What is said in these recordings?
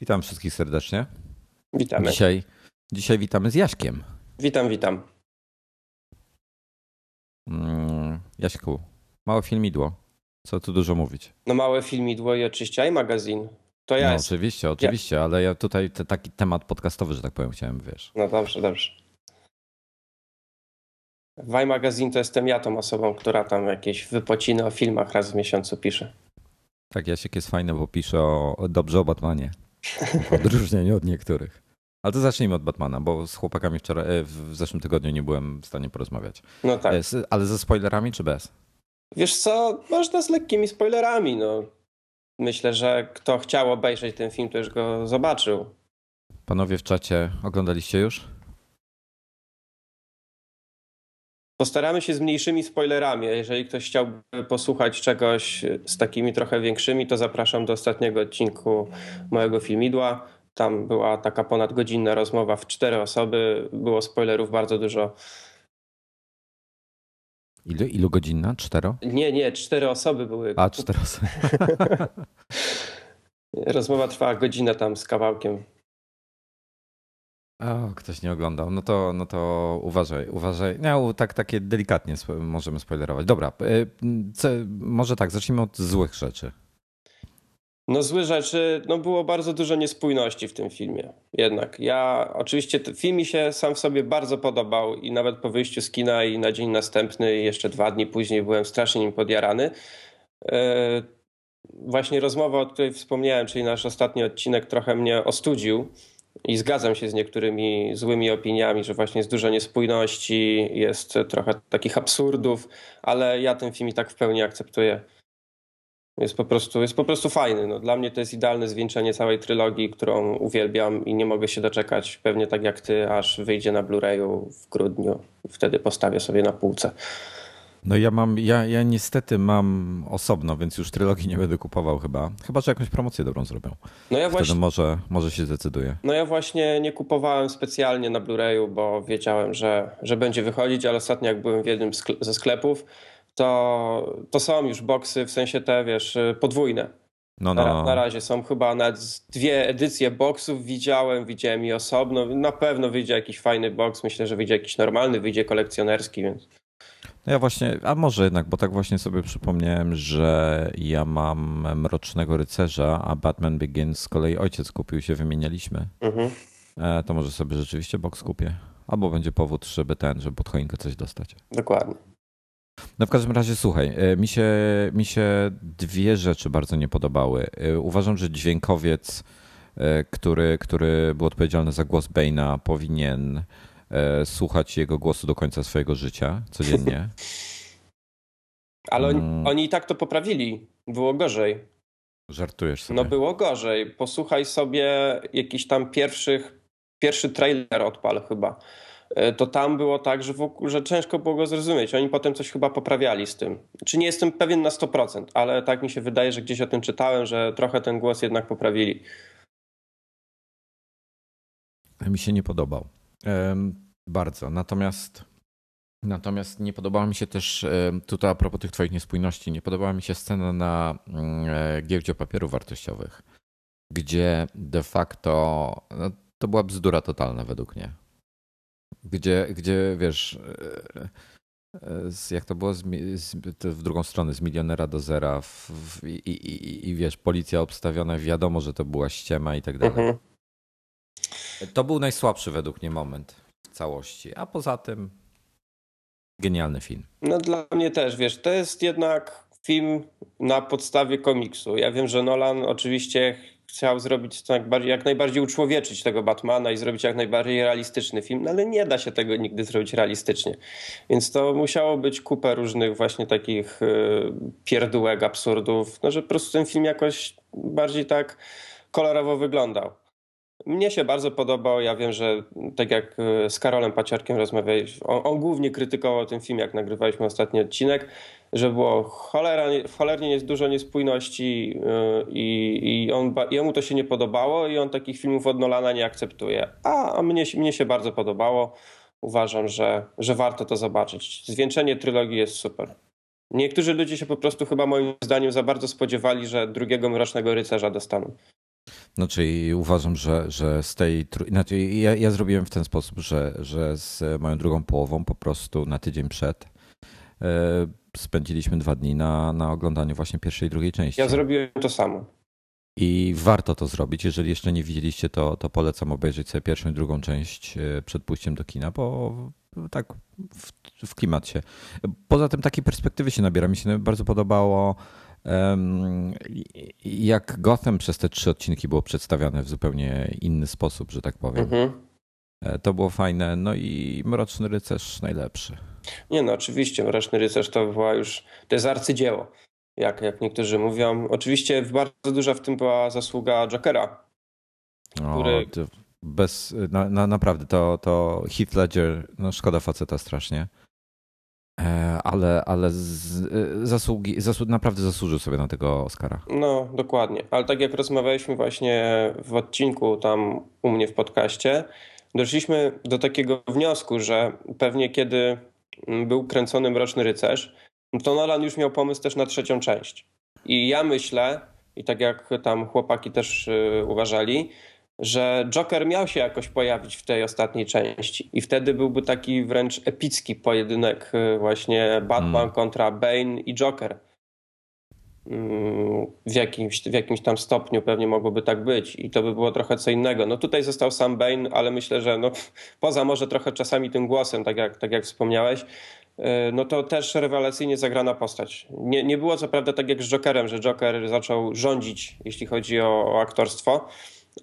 Witam wszystkich serdecznie. Witamy. Dzisiaj, dzisiaj witamy z Jaśkiem. Witam, witam. Mm, Jaśku, małe filmidło. Co tu dużo mówić? No małe filmidło i oczywiście iMagazine. To ja no, jest. oczywiście, oczywiście, ja. ale ja tutaj te, taki temat podcastowy, że tak powiem, chciałem, wiesz. No dobrze, dobrze. W iMagazine to jestem ja tą osobą, która tam jakieś wypociny o filmach raz w miesiącu pisze. Tak, Jasiek jest fajny, bo pisze o, dobrze o Batmanie. W odróżnieniu od niektórych. Ale to zacznijmy od Batmana, bo z chłopakami wczoraj, e, w zeszłym tygodniu nie byłem w stanie porozmawiać. No tak. E, ale ze spoilerami czy bez? Wiesz co, można z lekkimi spoilerami. No. Myślę, że kto chciał obejrzeć ten film, to już go zobaczył. Panowie w czacie, oglądaliście już? Postaramy się z mniejszymi spoilerami. Jeżeli ktoś chciałby posłuchać czegoś z takimi trochę większymi, to zapraszam do ostatniego odcinku mojego filmidła. Tam była taka ponadgodzinna rozmowa w cztery osoby. Było spoilerów bardzo dużo. Ilu, ilu godzinna? Cztero? Nie, nie, cztery osoby były. A, cztery osoby. Rozmowa trwała godzinę tam z kawałkiem. O, ktoś nie oglądał. No to, no to uważaj, uważaj. No, tak, takie delikatnie możemy spoilerować. Dobra, e, co, może tak, zacznijmy od złych rzeczy. No złe rzeczy, no było bardzo dużo niespójności w tym filmie. Jednak ja, oczywiście film mi się sam w sobie bardzo podobał i nawet po wyjściu z kina i na dzień następny i jeszcze dwa dni później byłem strasznie nim podjarany. E, właśnie rozmowa, o której wspomniałem, czyli nasz ostatni odcinek trochę mnie ostudził i zgadzam się z niektórymi złymi opiniami, że właśnie jest dużo niespójności, jest trochę takich absurdów, ale ja ten film i tak w pełni akceptuję. Jest po prostu, jest po prostu fajny. No, dla mnie to jest idealne zwieńczenie całej trylogii, którą uwielbiam i nie mogę się doczekać, pewnie tak jak ty, aż wyjdzie na Blu-rayu w grudniu. Wtedy postawię sobie na półce. No ja mam, ja, ja niestety mam osobno, więc już trylogii nie będę kupował chyba. Chyba, że jakąś promocję dobrą zrobią. No ja właśnie, Wtedy może, może się zdecyduje. No ja właśnie nie kupowałem specjalnie na Blu-rayu, bo wiedziałem, że, że będzie wychodzić, ale ostatnio jak byłem w jednym ze sklepów, to, to są już boksy, w sensie te, wiesz, podwójne. No, no. Na, na razie są chyba nawet dwie edycje boksów widziałem, widziałem i osobno. Na pewno wyjdzie jakiś fajny boks, myślę, że wyjdzie jakiś normalny, wyjdzie kolekcjonerski, więc... No ja właśnie, a może jednak, bo tak właśnie sobie przypomniałem, że ja mam Mrocznego Rycerza, a Batman Begins z kolei ojciec kupił się, wymienialiśmy. Mhm. E, to może sobie rzeczywiście box kupię. Albo będzie powód, żeby ten, żeby pod choinkę coś dostać. Dokładnie. No w każdym razie słuchaj, e, mi się, mi się dwie rzeczy bardzo nie podobały. E, uważam, że dźwiękowiec, który, który był odpowiedzialny za głos Bane'a, powinien E, słuchać jego głosu do końca swojego życia codziennie. Ale oni, hmm. oni i tak to poprawili. Było gorzej. Żartujesz sobie. No było gorzej. Posłuchaj sobie jakiś tam pierwszych, pierwszy trailer odpal chyba. E, to tam było tak, że, ogóle, że ciężko było go zrozumieć. Oni potem coś chyba poprawiali z tym. Czy nie jestem pewien na 100%, ale tak mi się wydaje, że gdzieś o tym czytałem, że trochę ten głos jednak poprawili. Mi się nie podobał. Bardzo. Natomiast, natomiast nie podobała mi się też, tutaj a propos tych Twoich niespójności, nie podobała mi się scena na mm, e, giełdzie papierów wartościowych, gdzie de facto no, to była bzdura totalna według mnie. Gdzie, gdzie wiesz, e, e, jak to było z, z, w drugą stronę, z milionera do zera w, w, i, i, i, wiesz, policja obstawiona, wiadomo, że to była ściema i tak dalej. Mhm. To był najsłabszy według mnie moment w całości, a poza tym genialny film. No dla mnie też, wiesz, to jest jednak film na podstawie komiksu. Ja wiem, że Nolan oczywiście chciał zrobić to jak, bardziej, jak najbardziej uczłowieczyć tego Batmana i zrobić jak najbardziej realistyczny film, no ale nie da się tego nigdy zrobić realistycznie. Więc to musiało być kupę różnych właśnie takich y, pierdółek, absurdów, no że po prostu ten film jakoś bardziej tak kolorowo wyglądał. Mnie się bardzo podobał. Ja wiem, że tak jak e, z Karolem Paciarkiem rozmawialiśmy, on, on, głównie krytykował ten film, jak nagrywaliśmy ostatni odcinek, że było cholera, cholernie jest dużo niespójności e, i, i on, jemu to się nie podobało i on takich filmów od Nolana nie akceptuje. A, a mnie, mnie się bardzo podobało. Uważam, że, że warto to zobaczyć. Zwieńczenie trylogii jest super. Niektórzy ludzie się po prostu chyba moim zdaniem za bardzo spodziewali, że drugiego Mrocznego Rycerza dostaną. Znaczy uważam, że, że z tej. Znaczy ja, ja zrobiłem w ten sposób, że, że z moją drugą połową po prostu na tydzień przed e, spędziliśmy dwa dni na, na oglądaniu właśnie pierwszej i drugiej części. Ja zrobiłem to samo. I warto to zrobić. Jeżeli jeszcze nie widzieliście, to, to polecam obejrzeć sobie pierwszą i drugą część e, przed pójściem do kina, bo tak w, w klimat się. Poza tym takiej perspektywy się nabiera. Mi się bardzo podobało jak Gotham przez te trzy odcinki było przedstawiane w zupełnie inny sposób, że tak powiem. Mhm. E, to było fajne. No i Mroczny Rycerz najlepszy. Nie no, oczywiście Mroczny Rycerz to była już, to jest arcydzieło, jak, jak niektórzy mówią. Oczywiście bardzo duża w tym była zasługa Jokera. Który... O, bez, na, na, naprawdę, to, to Heath Ledger, no szkoda faceta strasznie. E, ale, ale z, e, zasługi, zasłu, naprawdę zasłużył sobie na tego Oscara. No, dokładnie. Ale tak jak rozmawialiśmy właśnie w odcinku tam u mnie w podcaście, doszliśmy do takiego wniosku, że pewnie kiedy był kręcony Mroczny Rycerz, to Nolan już miał pomysł też na trzecią część. I ja myślę, i tak jak tam chłopaki też y, uważali, że Joker miał się jakoś pojawić w tej ostatniej części i wtedy byłby taki wręcz epicki pojedynek y, właśnie Batman hmm. kontra Bane i Joker. Mm, w jakimś, w jakimś tam stopniu pewnie mogłoby tak być i to by było trochę co innego. No tutaj został sam Bane, ale myślę, że no, poza może trochę czasami tym głosem, tak jak, tak jak wspomniałeś, y, no to też rewelacyjnie zagrana postać. Nie, nie było co prawda tak jak z Jokerem, że Joker zaczął rządzić, jeśli chodzi o, o aktorstwo,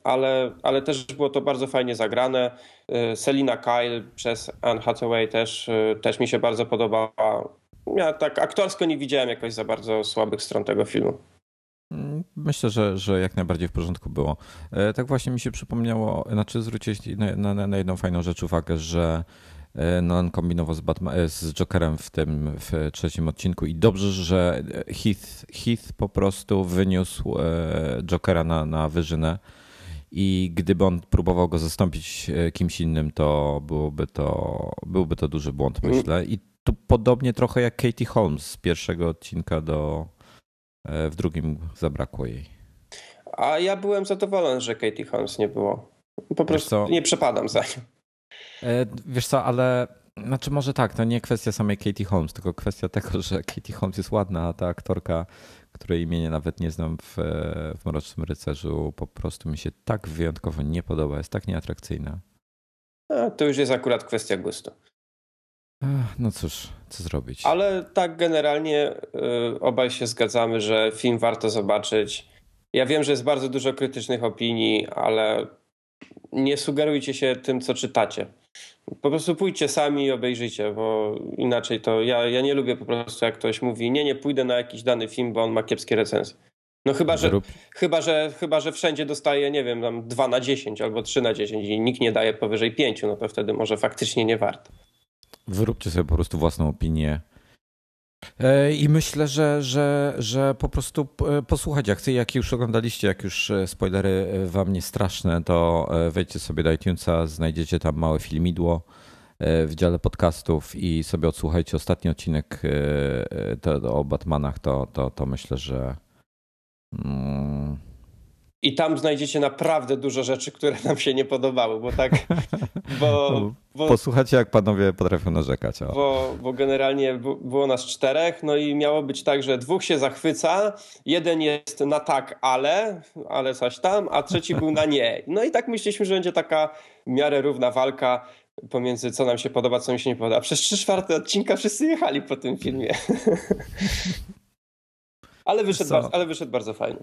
ale, ale też było to bardzo fajnie zagrane. Y, Selina Kyle przez Anne Hathaway też, y, też mi się bardzo podobała. Ja tak aktorsko nie widziałem jakoś za bardzo słabych stron tego filmu. Mm, myślę, że, że jak najbardziej w porządku było. E, tak właśnie mi się przypomniało, znaczy zwrócić na, na, na jedną fajną rzecz uwagę, że e, Nolan kombinował z, Batman, e, z Jokerem w tym w trzecim odcinku i dobrze, że Heath, Heath po prostu wyniósł Jokera na, na wyżynę i gdyby on próbował go zastąpić e, kimś innym, to byłoby to, byłby to duży błąd, mm. myślę. I tu podobnie trochę jak Katie Holmes z pierwszego odcinka do e, w drugim zabrakło jej. A ja byłem zadowolony, że Katie Holmes nie było. Po prostu nie przepadam za nią. E, wiesz co, ale znaczy może tak, to nie kwestia samej Katie Holmes, tylko kwestia tego, że Katie Holmes jest ładna, a ta aktorka której imienia nawet nie znam w, w Mrocznym Rycerzu, po prostu mi się tak wyjątkowo nie podoba, jest tak nieatrakcyjna. A, to już jest akurat kwestia gustu. No cóż, co zrobić. Ale tak generalnie y, obaj się zgadzamy, że film warto zobaczyć. Ja wiem, że jest bardzo dużo krytycznych opinii, ale nie sugerujcie się tym, co czytacie. Po prostu pójdźcie sami i obejrzyjcie, bo inaczej to ja, ja nie lubię po prostu, jak ktoś mówi, nie, nie pójdę na jakiś dany film, bo on ma kiepskie recenzje. No chyba, że, chyba, że, chyba, że wszędzie dostaje, nie wiem, tam 2 na 10 albo 3 na 10 i nikt nie daje powyżej 5, no to wtedy może faktycznie nie warto. Wyróbcie sobie po prostu własną opinię I myślę, że, że, że po prostu e, posłuchać, jak, jak już oglądaliście, jak już e, spoilery wam nie straszne, to wejdźcie sobie do iTunesa, znajdziecie tam małe filmidło w dziale podcastów i sobie odsłuchajcie ostatni odcinek o Batmanach, to, to, to myślę, że mm, i tam znajdziecie naprawdę dużo rzeczy, które nam się nie podobały, bo tak. Bo, bo Posłuchajcie, jak panowie potrafią narzekać. Bo, bo generalnie było nas czterech, no i miało być tak, że dwóch się zachwyca, jeden jest na tak, ale, ale coś tam, a trzeci był na nie. No i tak myśleliśmy, że będzie taka w miarę równa walka pomiędzy co nam się podoba, co mi się nie podoba. Przez trzy czwarte odcinka wszyscy jechali po tym filmie. ale, wyszedł bardzo, ale wyszedł bardzo fajny.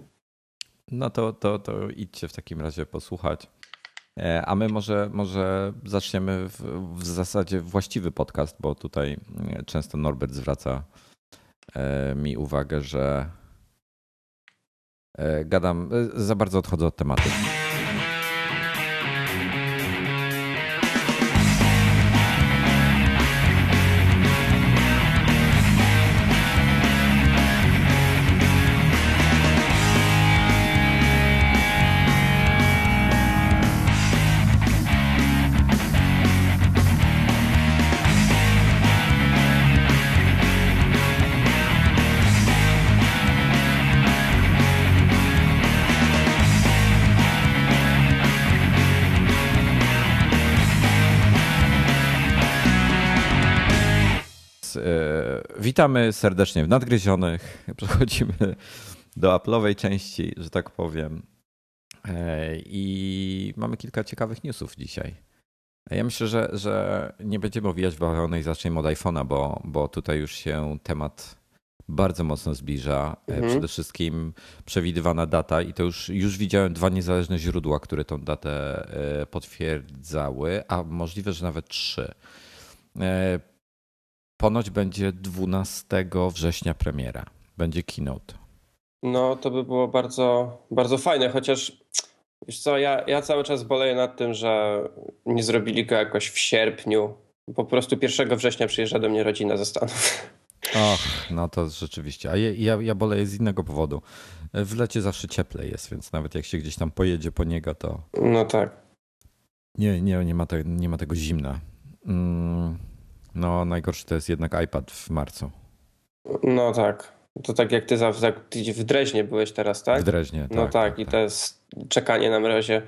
No to, to, to idźcie w takim razie posłuchać. E, a my może, może zaczniemy w, w zasadzie właściwy podcast, bo tutaj e, często Norbert zwraca e, mi uwagę, że gadam, za bardzo odchodzę od tematu. Witamy serdecznie w Nadgryzionych. Przechodzimy do Apple'owej części, że tak powiem. E, I mamy kilka ciekawych newsów dzisiaj. Ja myślę, że, że nie będziemy owijać bawełny i zaczniemy od iPhone'a, bo, bo tutaj już się temat bardzo mocno zbliża. E, mhm. Przede wszystkim przewidywana data i to już, już widziałem dwa niezależne źródła, które tą datę e, potwierdzały, a możliwe, że nawet trzy. Ponoć będzie 12 września premiera. Będzie keynote. No, to by było bardzo, bardzo fajne, chociaż wiesz co, ja, ja cały czas boleję nad tym, że nie zrobili go jakoś w sierpniu. Po prostu 1 września przyjeżdża do mnie rodzina ze Stanów. Och, no to rzeczywiście. A ja, ja, ja boleję z innego powodu. W lecie zawsze cieplej jest, więc nawet jak się gdzieś tam pojedzie po niego, to. No tak. Nie, nie, nie, ma, te, nie ma tego zimna. Mm, no, najgorszy to jest jednak iPad w marcu. No tak. To tak jak ty, tak, ty w Dreźnie byłeś teraz, tak? W Dreźnie, No tak, tak, tak i tak. to jest czekanie na mrozie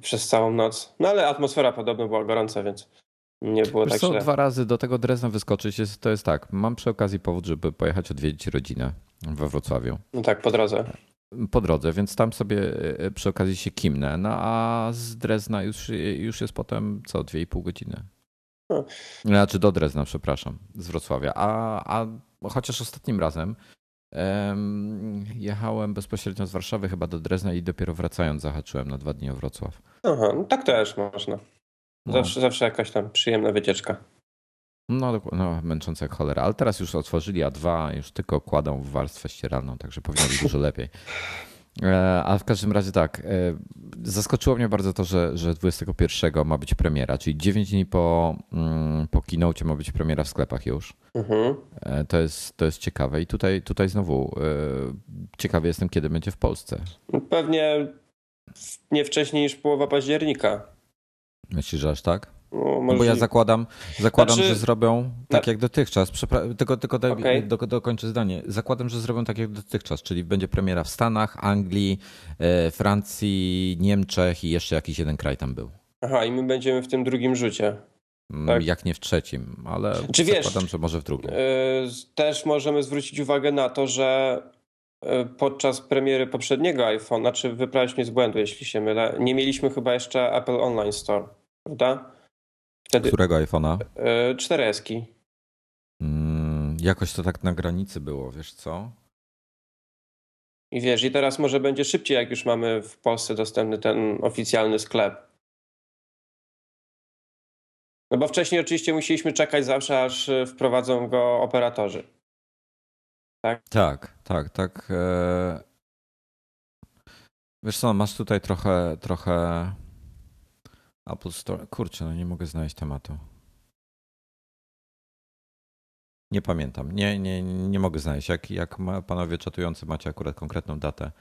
przez całą noc. No ale atmosfera podobno była gorąca, więc nie było Wiesz tak co, źle. dwa razy do tego Drezna wyskoczyć, jest, to jest tak, mam przy okazji powód, żeby pojechać odwiedzić rodzinę we Wrocławiu. No tak, po drodze. Po drodze, więc tam sobie e, przy okazji się kimnę, no a z Drezna już, już jest potem co, dwie i pół godziny. No. Znaczy do Drezna, przepraszam, z Wrocławia. A, a chociaż ostatnim razem um, jechałem bezpośrednio z Warszawy chyba do Drezna i dopiero wracając zahaczyłem na dwa dni o Wrocław. Aha, no tak też można. No. Zawsze, no. zawsze jakaś tam przyjemna wycieczka. No, no, męczące jak cholera, ale teraz już otworzyli A2, już tylko kładą w warstwę ścieralną, także powinno być dużo lepiej. E, a w każdym razie tak, e, zaskoczyło mnie bardzo to, że, że 21 ma być premiera, czyli 9 dni po, mm, po keynote ma być premiera w sklepach już. Mhm. E, to, jest, to jest ciekawe i tutaj, tutaj znowu ciekawy jestem, kiedy będzie w Polsce. Pewnie nie wcześniej niż połowa października. Myślisz, że aż tak? No, no bo ja zakładam, zakładam znaczy, że zrobią tak jak dotychczas. Przepra- tylko tylko daj, okay. do, dokończę zdanie. Zakładam, że zrobią tak jak dotychczas, czyli będzie premiera w Stanach, Anglii, e, Francji, Niemczech i jeszcze jakiś jeden kraj tam był. Aha, i my będziemy w tym drugim rzucie. Mm, tak? Jak nie w trzecim, ale Czy zakładam, wiesz, że może w drugim. E, też możemy zwrócić uwagę na to, że e, podczas premiery poprzedniego iPhone'a, czy wyprawić mnie z błędu, jeśli się mylę, nie mieliśmy chyba jeszcze Apple Online Store, prawda? Wtedy, Którego iPhone'a? 4S. E, hmm, jakoś to tak na granicy było, wiesz co? I wiesz, i teraz może będzie szybciej, jak już mamy w Polsce dostępny ten oficjalny sklep. No bo wcześniej oczywiście musieliśmy czekać zawsze, aż e, wprowadzą go operatorzy. Tak, tak, tak. tak. E, wiesz co, masz tutaj trochę, trochę Apple Store. Kurczę, no nie mogę znaleźć tematu. Nie pamiętam. Nie, nie, nie mogę znaleźć. Jak, jak panowie czatujący macie akurat konkretną datę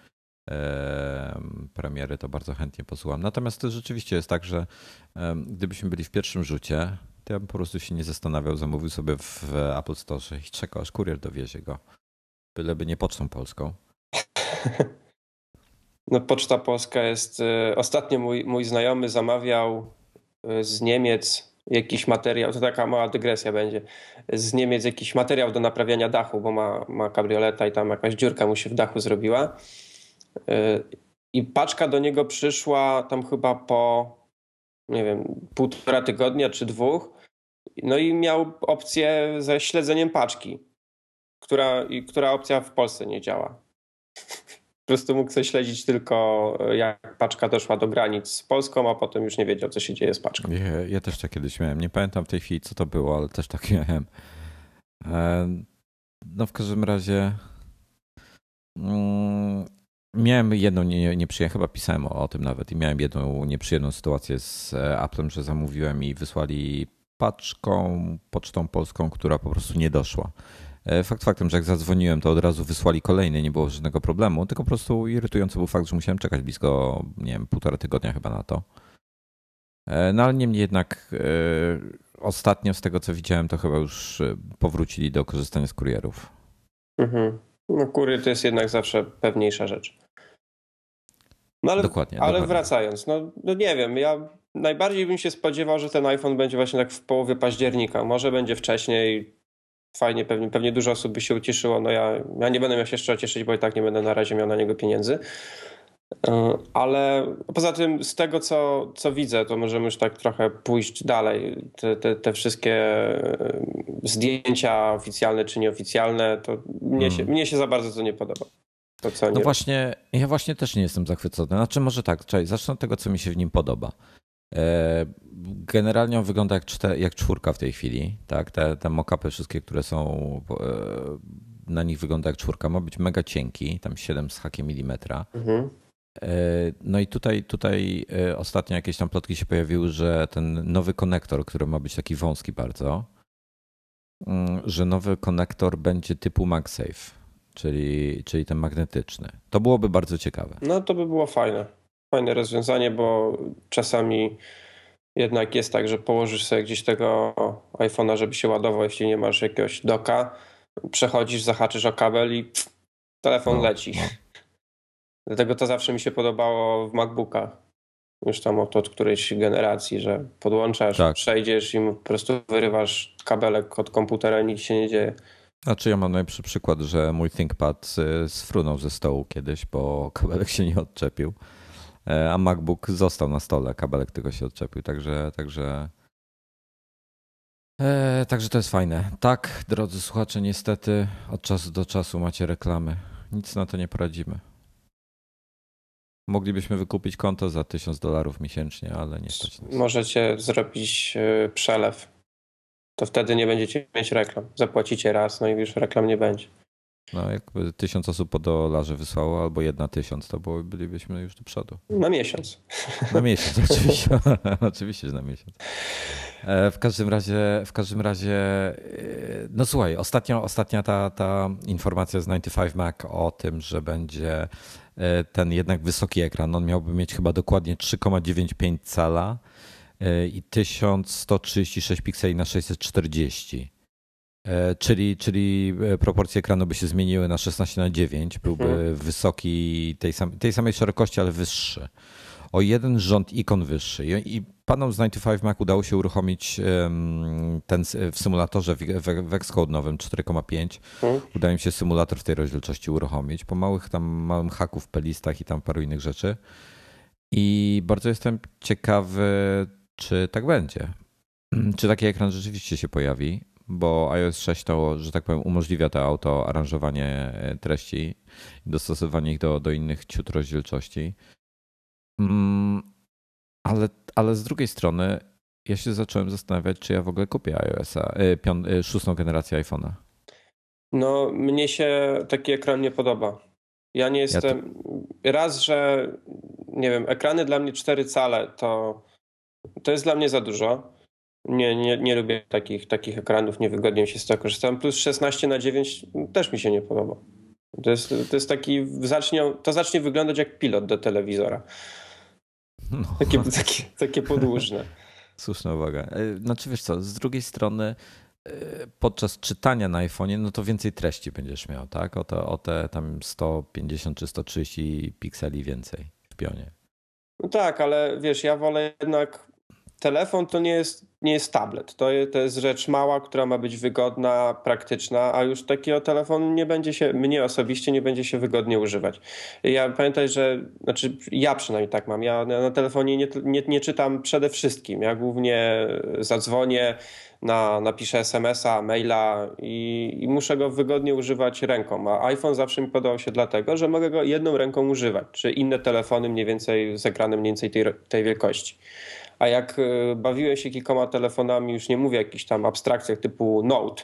premiery, to bardzo chętnie posłucham. Natomiast to rzeczywiście jest tak, że gdybyśmy byli w pierwszym rzucie, to ja bym po prostu się nie zastanawiał, zamówił sobie w Apple Store i czekał, aż kurier dowiezie go. Byleby nie pocztą polską. No, Poczta Polska jest. Y, ostatnio mój, mój znajomy zamawiał y, z Niemiec jakiś materiał, to taka mała dygresja będzie, z Niemiec jakiś materiał do naprawiania dachu, bo ma, ma kabrioleta i tam jakaś dziurka mu się w dachu zrobiła. Y, I paczka do niego przyszła tam chyba po, nie wiem, półtora tygodnia czy dwóch. No i miał opcję ze śledzeniem paczki, która, która opcja w Polsce nie działa prostu mógł sobie śledzić tylko jak paczka doszła do granic z Polską, a potem już nie wiedział, co się dzieje z paczką. Ja, ja też tak kiedyś miałem. Nie pamiętam w tej chwili, co to było, ale też tak miałem. E, no w każdym razie mm, miałem jedną nie, nieprzyjemną, chyba pisałem o, o tym nawet i miałem jedną nieprzyjemną sytuację z e, Applem, że zamówiłem i wysłali paczką, pocztą polską, która po prostu nie doszła. E, fakt faktem, że jak zadzwoniłem, to od razu wysłali kolejny, nie było żadnego problemu, tylko po prostu irytujący był fakt, że musiałem czekać blisko, nie wiem, półtora tygodnia chyba na to. E, no ale niemniej jednak e, ostatnio z tego co widziałem, to chyba już powrócili do korzystania z kurierów. Mhm. No kurier to jest jednak zawsze pewniejsza rzecz. No ale, dokładnie, ale dokładnie. wracając, no, no nie wiem, ja najbardziej bym się spodziewał, że ten iPhone będzie właśnie tak w połowie października. Może będzie wcześniej, fajnie, pewnie, pewnie dużo osób by się ucieszyło. No ja, ja nie będę miał się jeszcze cieszyć, bo i tak nie będę na razie miał na niego pieniędzy. E, ale poza tym, z tego co, co widzę, to możemy już tak trochę pójść dalej. Te, te, te wszystkie e, zdjęcia oficjalne czy nieoficjalne, to mnie, hmm. się, mnie się za bardzo to nie podoba. To, no nie... właśnie, ja właśnie też nie jestem zachwycony. Znaczy, może tak, czekaj, zacznę od tego, co mi się w nim podoba. E, generalnie on wygląda jak, czter, jak czwórka w tej chwili. Tak? Te, te mock-upy wszystkie, które są na nich wygląda jak czwórka. Ma być mega cienki, tam 7 z hakiem milimetra. Mhm. E, no i tutaj, tutaj e, ostatnio jakieś tam plotki się pojawiły, że ten nowy konektor, który ma być taki wąski bardzo, mm, że nowy konektor będzie typu MagSafe, czyli, czyli ten magnetyczny. To byłoby bardzo ciekawe. No to by było fajne. Fajne rozwiązanie, bo czasami jednak jest tak, że położysz sobie gdzieś tego iPhone'a, żeby się ładował, jeśli nie masz jakiegoś doka, przechodzisz, zahaczysz o kabel i pff, telefon no, leci. No. Dlatego to zawsze mi się podobało w MacBookach. Już tam od, od którejś generacji, że podłączasz, tak. przejdziesz i po prostu wyrywasz kabelek od komputera i nic się nie dzieje. Znaczy ja mam najlepszy przykład, że mój ThinkPad sfrunął ze stołu kiedyś, bo kabelek się nie odczepił, a MacBook został na stole, kabelek tylko się odczepił, także, także e, Także to jest fajne. Tak, drodzy słuchacze, niestety od czasu do czasu macie reklamy. Nic na to nie poradzimy. Moglibyśmy wykupić konto za 1000 dolarów miesięcznie, ale nie stać nas. Możecie zrobić e, przelew. To wtedy nie będziecie mieć reklam. Zapłacicie raz, no i już reklam nie będzie. No, jakby tysiąc osób po dolarze wysłało, albo jedna tysiąc, to było, bylibyśmy już do przodu. Na miesiąc. Na miesiąc, oczywiście. oczywiście, że na miesiąc. E, w każdym razie, w każdym razie, e, no słuchaj, ostatnio, ostatnia ta, ta informacja z 95 Mac o tym, że będzie e, ten jednak wysoki ekran, on miałby mieć chyba dokładnie 3,95 cala i 1136 pikseli na 640. Czyli, czyli proporcje ekranu by się zmieniły na 16 na 9, byłby hmm. wysoki tej, sam, tej samej szerokości, ale wyższy. O jeden rząd ikon wyższy. I panom z 95 Mac udało się uruchomić ten w symulatorze w Xcode nowym 4,5. Hmm. Udało mi się symulator w tej rozdzielczości uruchomić po małych tam małym haków, pelistach i tam paru innych rzeczy. I bardzo jestem ciekawy, czy tak będzie. Czy taki ekran rzeczywiście się pojawi, bo iOS 6 to, że tak powiem, umożliwia to auto aranżowanie e, treści i dostosowanie ich do, do innych ciut rozdzielczości. Mm, ale, ale z drugiej strony ja się zacząłem zastanawiać, czy ja w ogóle kupię iOS-a, e, e, szóstą generację iPhone'a. No, mnie się taki ekran nie podoba. Ja nie jestem. Ja to... Raz, że nie wiem, ekrany dla mnie 4 cale to, to jest dla mnie za dużo. Nie, nie, nie lubię takich, takich ekranów, niewygodnie się z tego korzystam. Plus 16 na 9 też mi się nie podoba. To jest, to jest taki, zacznie, to zacznie wyglądać jak pilot do telewizora. No. Takie, takie, takie podłużne. Słuszna uwaga. Znaczy wiesz co, z drugiej strony e, podczas czytania na iPhone'ie, no to więcej treści będziesz miał, tak? O te, o te tam 150 czy 130 pikseli więcej w pionie. No tak, ale wiesz, ja wolę jednak telefon to nie jest, nie jest tablet. To, to jest rzecz mała, która ma być wygodna, praktyczna, a już takiego telefonu nie będzie się, mnie osobiście nie będzie się wygodnie używać. Ja pamiętaj, że, znaczy ja przynajmniej tak mam, ja na telefonie nie, nie, nie czytam przede wszystkim. Ja głównie zadzwonię, na, napiszę SMS-a, maila i, i, muszę go wygodnie używać ręką. A iPhone zawsze mi podobał się dlatego, że mogę go jedną ręką używać, czy inne telefony mniej więcej z ekranem mniej więcej tej, tej wielkości. A jak e, bawiłem się kilkoma telefonami, już nie mówię o jakichś tam abstrakcjach typu Note,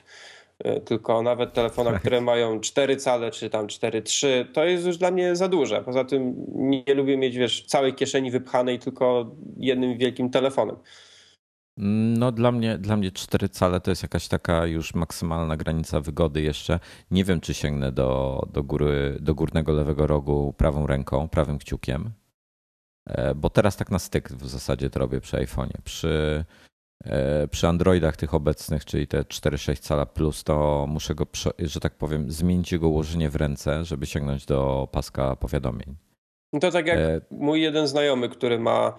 e, tylko nawet telefonach, które mają 4 cale czy tam 4,3, to jest już dla mnie za duże. Poza tym nie lubię mieć, wiesz, całej kieszeni wypchanej tylko jednym wielkim telefonem. No dla mnie, dla mnie 4 cale to jest jakaś taka już maksymalna granica wygody jeszcze. Nie wiem, czy sięgnę do, do, góry, do górnego lewego rogu prawą ręką, prawym kciukiem. E, bo teraz tak na styk w zasadzie to robię przy iPhone'ie. Przy, e, przy Androidach tych obecnych, czyli te 4,6 cala plus, to muszę go, że tak powiem, zmienić jego ułożenie w ręce, żeby sięgnąć do paska powiadomień. No to tak jak e... mój jeden znajomy, który ma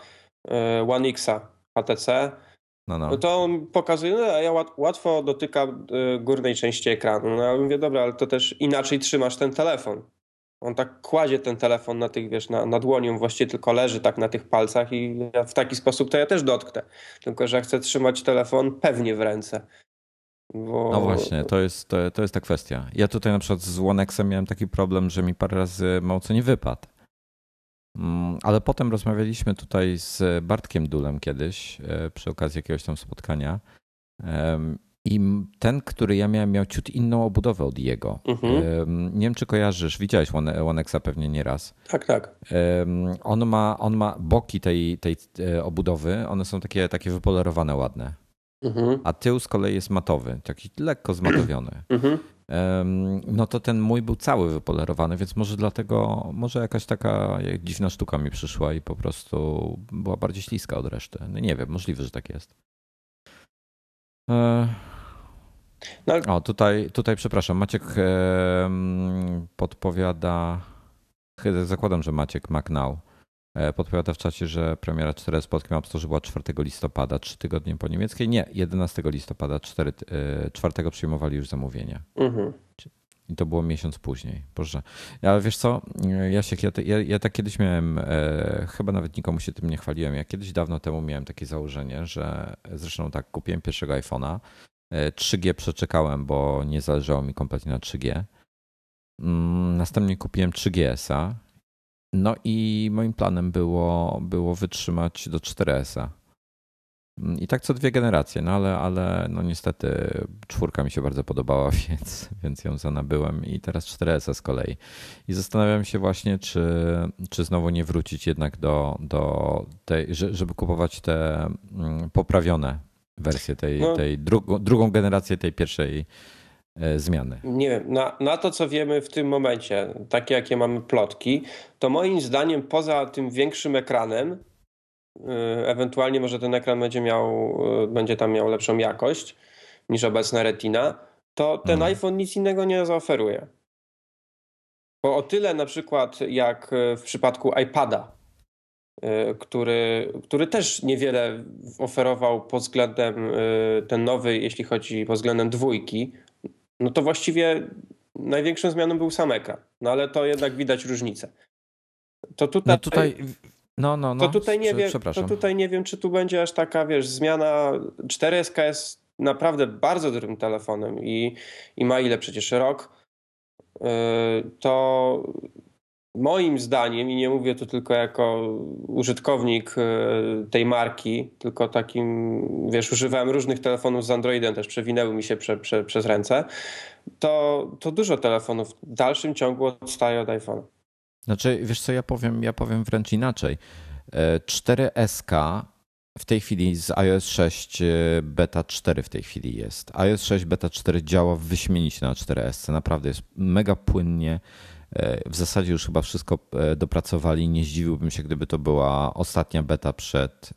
One Xa HTC, No, no. no to on pokazuje, no ja łatwo dotyka y, górnej części ekranu. No ja mówię, dobra, ale to też inaczej trzymasz ten telefon. On tak kładzie ten telefon na tych, wiesz, na, na dłonią, właściwie tylko leży tak na tych palcach i ja w taki sposób to ja też dotknę. Tylko, że chcę trzymać telefon pewnie w ręce. Bo... No właśnie, to jest, to, to jest ta kwestia. Ja tutaj na przykład z Onexem miałem taki problem, że mi parę razy mało co nie wypadł. Mm, ale potem rozmawialiśmy tutaj z Bartkiem Dulem kiedyś e, przy okazji jakiegoś tam spotkania. I ten, który ja miałem, miał ciut inną obudowę od jego. Mhm. Nie wiem, czy kojarzysz, widziałeś Onexa pewnie nieraz. Tak, tak. On ma, on ma boki tej, tej e, obudowy, one są takie, takie wypolerowane, ładne. Mhm. A tył z kolei jest matowy, taki lekko zmatowiony. Mhm. No to ten mój był cały wypolerowany, więc może dlatego, może jakaś taka dziwna sztuka mi przyszła i po prostu była bardziej śliska od reszty. No nie wiem, możliwe, że tak jest. No. O, tutaj, tutaj przepraszam, Maciek podpowiada, zakładam, że Maciek McNow e, podpowiada w czacie, że premiera 4 z polskim App Store była 4 listopada, 3 tygodnie po niemieckiej. Nie, 11 listopada, 4, 4 e, przyjmowali już zamówienie. Mhm. I to było miesiąc później. Boże. Ale wiesz co, Jasiek, ja, ja, ja tak kiedyś miałem, e, chyba nawet nikomu się tym nie chwaliłem, ja kiedyś dawno temu miałem takie założenie, że zresztą tak, kupiłem pierwszego iPhone'a, 3G e, przeczekałem, bo nie zależało mi kompletnie na 3G. Mm, następnie kupiłem 3GS-a. No i moim planem było, było wytrzymać do 4S-a. Mm, I tak co dwie generacje, no ale, ale no niestety czwórka mi się bardzo podobała, więc, więc ją zanabyłem i teraz 4S z kolei. I zastanawiam się właśnie, czy, czy znowu nie wrócić jednak do, do tej, żeby kupować te mm, poprawione wersje tej, no, tej drugą, drugą generację tej pierwszej e, zmiany. Nie wiem, na, na to co wiemy w tym momencie, takie jakie mamy plotki, to moim zdaniem poza tym większym ekranem Y, ewentualnie może ten ekran będzie miał, y, będzie tam miał lepszą jakość niż obecna Retina, to ten hmm. iPhone nic innego nie zaoferuje. Bo o tyle na przykład jak w przypadku iPada, który, który też niewiele oferował pod względem ten nowy, jeśli chodzi pod względem dwójki, no to właściwie największą zmianą był sam ekran. No ale to jednak widać różnicę. To tutaj, no tutaj no, no, no. To tutaj, nie wiem, to tutaj nie wiem, czy tu będzie aż taka, wiesz, zmiana. 4S jest naprawdę bardzo dobrym telefonem i, i ma ile przecież rok. Yy, to moim zdaniem, i nie mówię tu tylko jako użytkownik yy, tej marki, tylko takim, wiesz, używałem różnych telefonów z Androidem, też przewinęły mi się prze, prze, przez ręce, to, to dużo telefonów w dalszym ciągu odstaje od iPhone'a. Znaczy, wiesz co, ja powiem, ja powiem wręcz inaczej. 4SK e, w tej chwili z iOS 6 e, beta 4 w tej chwili jest. iOS 6 beta 4 działa wyśmienicie na 4S. Naprawdę jest mega płynnie. E, w zasadzie już chyba wszystko dopracowali. Nie zdziwiłbym się, gdyby to była ostatnia beta przed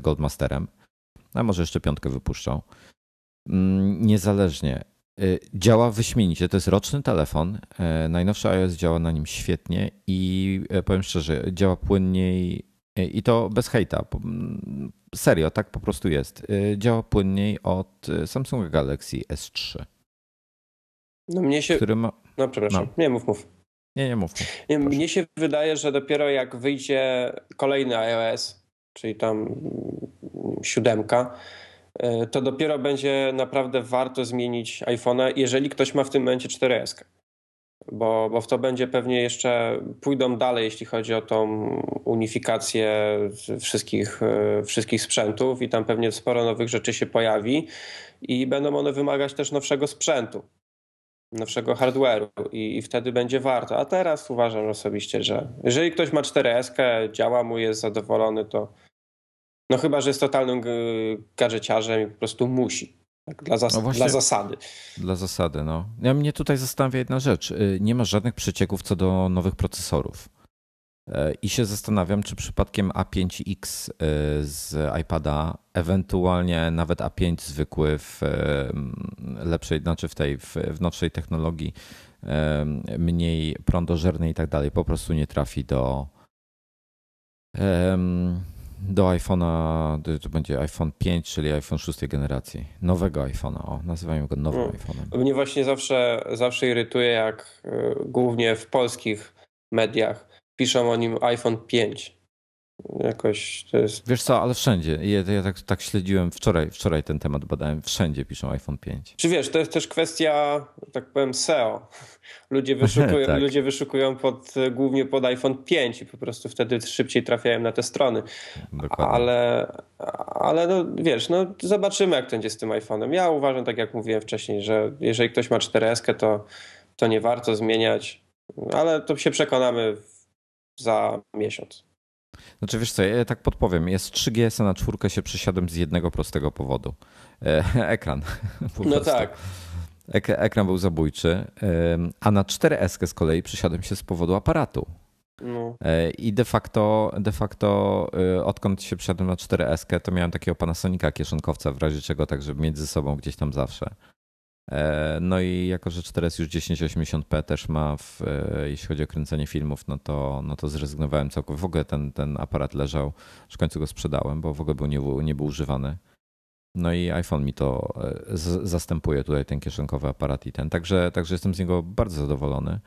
Goldmasterem. A może jeszcze piątkę wypuszczą. Mm, niezależnie. Działa wyśmienicie. To jest roczny telefon. Najnowszy iOS działa na nim świetnie i powiem szczerze, działa płynniej i to bez hejta. Mm, serio, tak po prostu jest. Działa płynniej od Samsunga Galaxy S3. No mnie się. Który ma... No przepraszam, no. nie mów, mów. Nie, nie mów. Nie, mnie się wydaje, że dopiero jak wyjdzie kolejny iOS, czyli tam siódemka, E, to dopiero będzie naprawdę warto zmienić iPhone'a, jeżeli ktoś ma w tym momencie 4S. Bo, bo w to będzie pewnie jeszcze pójdą dalej, jeśli chodzi o tą unifikację wszystkich, e, wszystkich sprzętów, i tam pewnie sporo nowych rzeczy się pojawi, i będą one wymagać też nowszego sprzętu, nowszego hardware'u, i, i wtedy będzie warto. A teraz uważam osobiście, że jeżeli ktoś ma 4S, działa mu, jest zadowolony, to, no chyba, że jest totalnym gadżeciarzem i po prostu musi. Tak, dla, zas no dla, zasady. Dla zasady, no. Ja mnie tutaj zastanawia jedna rzecz. Y, nie ma żadnych przecieków co do nowych procesorów. E, I się zastanawiam, czy przypadkiem A5X y, z iPada, ewentualnie nawet A5 zwykły w lepszej, znaczy w tej w, w nowszej technologii, mniej prądożernej i tak dalej, po prostu nie trafi do do iPhone'a, to będzie iPhone 5, czyli iPhone 6 generacji. Nowego iPhone'a, o, nazywajmy go nowym hmm. iPhone'em. Mnie właśnie zawsze, zawsze irytuje, jak głównie w polskich mediach piszą o nim iPhone 5. Jakoś to jest. Wiesz co, ale wszędzie. Ja, ja tak, tak śledziłem wczoraj, wczoraj ten temat badałem. Wszędzie piszą iPhone 5. Czy wiesz, to jest też kwestia, tak powiem, SEO. Ludzie wyszukują, tak. ludzie wyszukują pod, głównie pod iPhone 5 i po prostu wtedy szybciej trafiają na te strony. Dokładnie. Ale, ale no, wiesz, no, zobaczymy, jak to będzie z tym iPhone'em. Ja uważam, tak jak mówiłem wcześniej, że jeżeli ktoś ma 4S, to, to nie warto zmieniać, ale to się przekonamy za miesiąc. Znaczy wiesz co, ja tak podpowiem, jest 3GS na czwórkę się przesiadłem z jednego prostego powodu. E, ekran. no prostu. tak. Ek ekran był zabójczy, a na 4S z kolei przesiadłem się z powodu aparatu. No. E, I de facto, de facto e, odkąd się przesiadłem na 4S, to miałem takiego Panasonica kieszonkowca w razie czego, tak żeby mieć ze sobą gdzieś tam zawsze. E, no i jako, że 4S już 1080p też ma, w, e, jeśli chodzi o kręcenie filmów, no to, no to zrezygnowałem całkowicie. W ogóle ten, ten aparat leżał, w końcu go sprzedałem, bo w ogóle był, nie, nie był używany. No i iPhone mi to e, zastępuje tutaj ten kieszonkowy aparat i ten. Także, także jestem z niego bardzo zadowolony.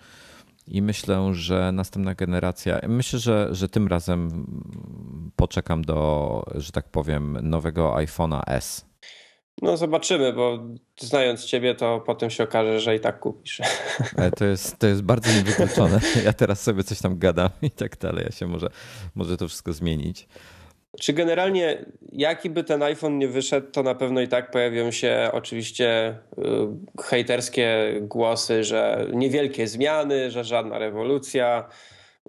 I myślę, że następna generacja, myślę, że, że tym razem poczekam do, że tak powiem, nowego iPhone'a S no zobaczymy, bo znając ciebie, to potem się okaże, że i tak kupisz. Ale to jest, to jest bardzo niewykluczone. Ja teraz sobie coś tam gadam i tak dalej. Ja się może, może to wszystko zmienić. Czy generalnie jaki by ten iPhone nie wyszedł, to na pewno i tak pojawią się oczywiście y, hejterskie głosy, że niewielkie zmiany, że żadna rewolucja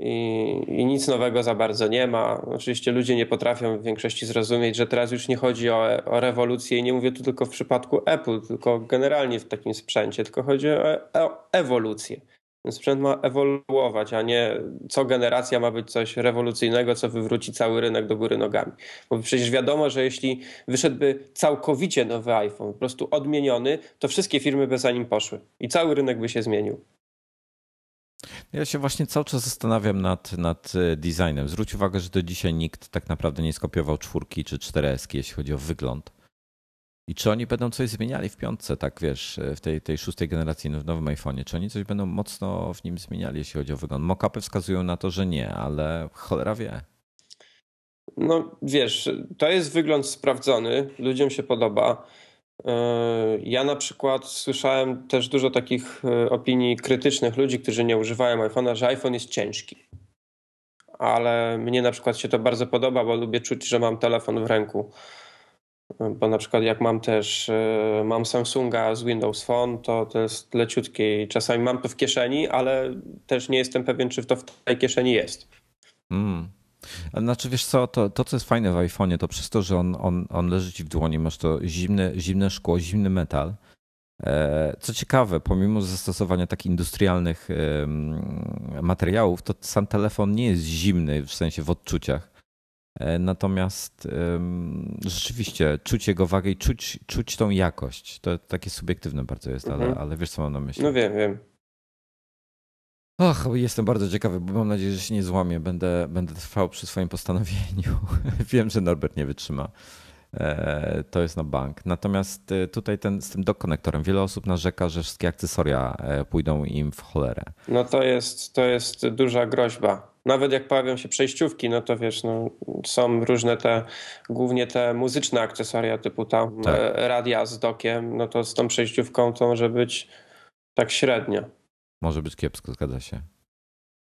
i, i, nic nowego za bardzo nie ma. Oczywiście ludzie nie potrafią w większości zrozumieć, że teraz już nie chodzi o, o rewolucję i nie mówię tu tylko w przypadku Apple, tylko generalnie w takim sprzęcie, tylko chodzi o, o ewolucję. Ten sprzęt ma ewoluować, a nie co generacja ma być coś rewolucyjnego, co wywróci cały rynek do góry nogami. Bo przecież wiadomo, że jeśli wyszedłby całkowicie nowy iPhone, po prostu odmieniony, to wszystkie firmy by za nim poszły i cały rynek by się zmienił. Ja się właśnie cały czas zastanawiam nad, nad e, designem. Zwróć uwagę, że do dzisiaj nikt tak naprawdę nie skopiował czwórki czy 4S, jeśli chodzi o wygląd. I czy oni będą coś zmieniali w piątce, tak wiesz, e, w tej, tej szóstej generacji, w nowym iPhone'ie? Czy oni coś będą mocno w nim zmieniali, jeśli chodzi o wygląd? Mockupy wskazują na to, że nie, ale cholera wie. No wiesz, to jest wygląd sprawdzony, ludziom się podoba. E, ja na przykład słyszałem też dużo takich e, opinii krytycznych ludzi, którzy nie używają iPhone'a, że iPhone jest ciężki. Ale mnie na przykład się to bardzo podoba, bo lubię czuć, że mam telefon w ręku. E, bo na przykład jak mam też mam Samsunga z Windows Phone, to to jest leciutkie i czasami mam to w kieszeni, ale też nie jestem pewien, czy to w tej kieszeni jest. Mm. Znaczy wiesz co, to, to co jest fajne w iPhone'ie, to przez to, że on, on, on leży ci w dłoni, masz to zimne, zimne szkło, zimny metal. E, co ciekawe, pomimo zastosowania takich industrialnych materiałów, to sam telefon nie jest zimny w sensie w odczuciach. E, natomiast rzeczywiście czuć jego wagę i czuć, czuć tą jakość. To takie subiektywne bardzo jest, ale, mhm. ale wiesz co mam na myśli. No wiem, wiem. Och, jestem bardzo ciekawy, bo mam nadzieję, że się nie złamię. Będę, będę trwał przy swoim postanowieniu. Wiem, że Norbert nie wytrzyma. E, to jest na bank. Natomiast e, tutaj ten, z tym dokonektorem wiele osób narzeka, że wszystkie akcesoria e, pójdą im w cholerę. No to jest, to jest duża groźba. Nawet jak pojawią się przejściówki, no to wiesz, no, są różne te, głównie te muzyczne akcesoria typu tam tak. radia z dokiem, no to z tą przejściówką to może być tak średnio. Może być kiepsko, zgadza się.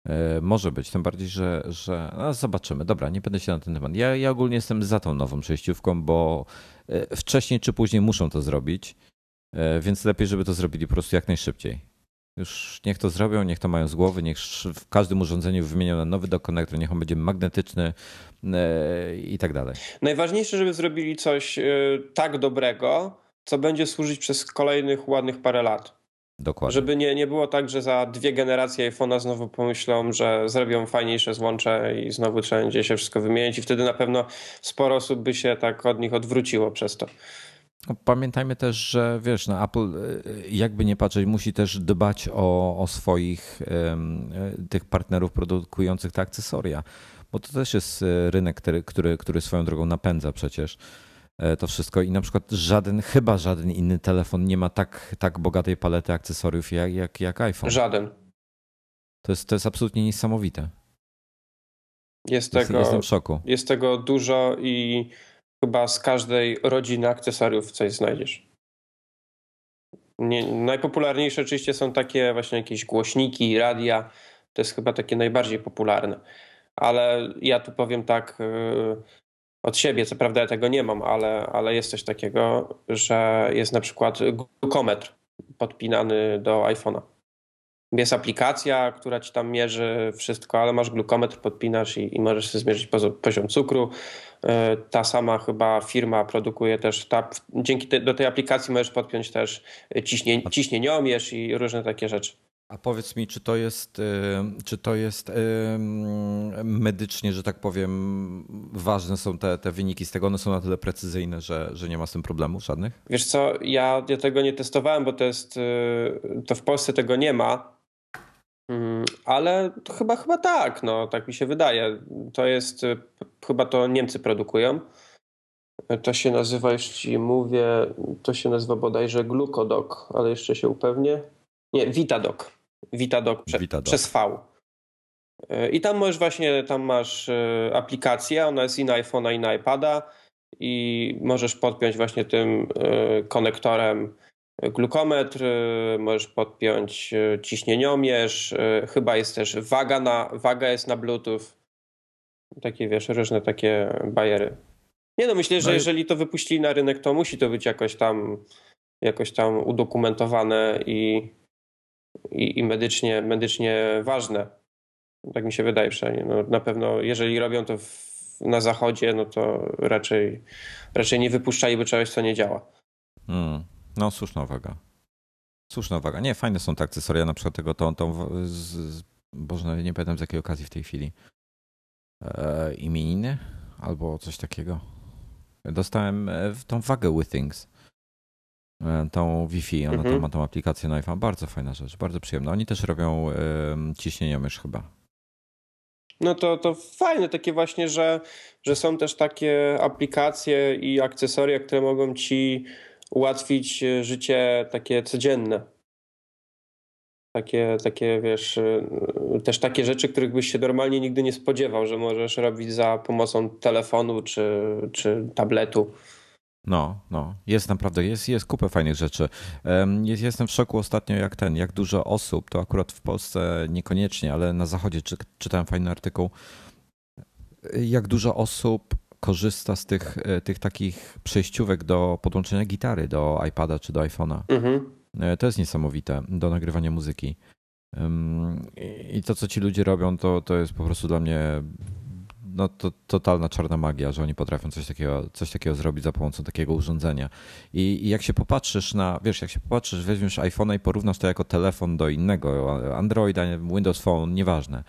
E, może być, tym bardziej, że, że no zobaczymy. Dobra, nie będę się na ten temat. Ja, ja ogólnie jestem za tą nową przejściówką, bo e, wcześniej czy później muszą to zrobić, e, więc lepiej, żeby to zrobili po prostu jak najszybciej. Już niech to zrobią, niech to mają z głowy, niech w każdym urządzeniu wymienią na nowy dokonektor, niech on będzie magnetyczny i tak dalej. Najważniejsze, żeby zrobili coś tak dobrego, co będzie służyć przez kolejnych ładnych parę lat. Dokładnie. Żeby nie, nie było tak, że za dwie generacje iPhone'a znowu pomyślą, że zrobią fajniejsze złącze i znowu trzeba będzie się wszystko wymienić i wtedy na pewno sporo osób by się tak od nich odwróciło przez to. No, pamiętajmy też, że wiesz, no Apple y, jakby nie patrzeć, musi też dbać o, o swoich um, tych partnerów produkujących te akcesoria bo to też jest e, rynek, który, który, który swoją drogą napędza przecież to wszystko i na przykład żaden, chyba żaden inny telefon nie ma tak, tak bogatej palety akcesoriów jak, jak, jak iPhone. Żaden. To jest, to jest absolutnie niesamowite. Jest tego, jestem w szoku. Jest tego dużo i chyba z każdej rodziny akcesoriów coś znajdziesz. Nie, najpopularniejsze oczywiście są takie właśnie jakieś głośniki, radia. To jest chyba takie najbardziej popularne. Ale ja tu powiem tak od siebie, co prawda ja tego nie mam, ale, ale jest coś takiego, że jest na przykład glukometr podpinany do iPhone'a. Jest aplikacja, która ci tam mierzy wszystko, ale masz glukometr, podpinasz i, i możesz sobie zmierzyć poziom cukru. E, ta sama chyba firma produkuje też, ta, dzięki te, do tej aplikacji możesz podpiąć też ciśnie, ciśnieniomierz i różne takie rzeczy. A powiedz mi, czy to jest, e, czy to jest medycznie, że tak powiem, ważne są te, te wyniki z tego? One są na tyle precyzyjne, że, że nie ma z tym problemów żadnych? Wiesz co, ja, ja tego nie testowałem, bo to jest, e, to w Polsce tego nie ma. Mm, ale chyba, chyba tak, no tak mi się wydaje. To jest, y, chyba to Niemcy produkują. To się nazywa, jeśli mówię, to się nazywa bodajże Glucodoc, ale jeszcze się upewnię. Nie, Vitadoc. Vitadoc, prze, Vitadoc. przez V. Y, I tam możesz właśnie, tam masz y, aplikację, ona jest i na iPhone'a i na iPada i możesz podpiąć właśnie tym konektorem glukometr, y, możesz podpiąć y, ciśnieniomierz, y, chyba jest też waga, na, waga jest na Bluetooth. Takie wiesz, różne takie bajery. Nie no, myślę, że no jeżeli to wypuścili na rynek, to musi to być jakoś tam jakoś tam udokumentowane i, i, i medycznie, medycznie ważne. Tak mi się wydaje przynajmniej. No, na pewno, jeżeli robią to w, na zachodzie, no to raczej, raczej nie wypuszczaliby czegoś, co nie działa. Hmm. No, słuszna uwaga. Słuszna uwaga. Nie, fajne są te akcesoria, na przykład tego tą, tą z, Boże, nie pamiętam z jakiej okazji w tej chwili. E, imieniny albo coś takiego. Dostałem e, tą wagę with things. E, tą Wi-Fi, ona mhm. tam ma tą aplikację na iPhone. Bardzo fajna rzecz, bardzo przyjemna. Oni też robią ciśnienie mysz chyba. No to, to fajne takie właśnie, że, że są też takie aplikacje i akcesoria, które mogą ci ułatwić e, życie takie codzienne. Takie, takie, wiesz, e, też takie rzeczy, których byś się normalnie nigdy nie spodziewał, że możesz robić za pomocą telefonu czy, czy tabletu. No, no, jest naprawdę, jest, jest kupę fajnych rzeczy. Jest, jestem w szoku ostatnio, jak ten, jak dużo osób, to akurat w Polsce niekoniecznie, ale na zachodzie czy, czytałem fajny artykuł, jak dużo osób korzysta z tych, e, tych takich przejściówek do podłączenia gitary do iPada czy do iPhone'a. Mhm. E, to jest niesamowite do nagrywania muzyki. I to, co ci ludzie robią, to, to jest po prostu dla mnie no, to totalna czarna magia, że oni potrafią coś takiego, coś takiego zrobić za pomocą takiego urządzenia. I, I, jak się popatrzysz na, wiesz, jak się popatrzysz, weźmiesz iPhone'a i porównasz to jako telefon do innego, Androida, Windows Phone, nieważne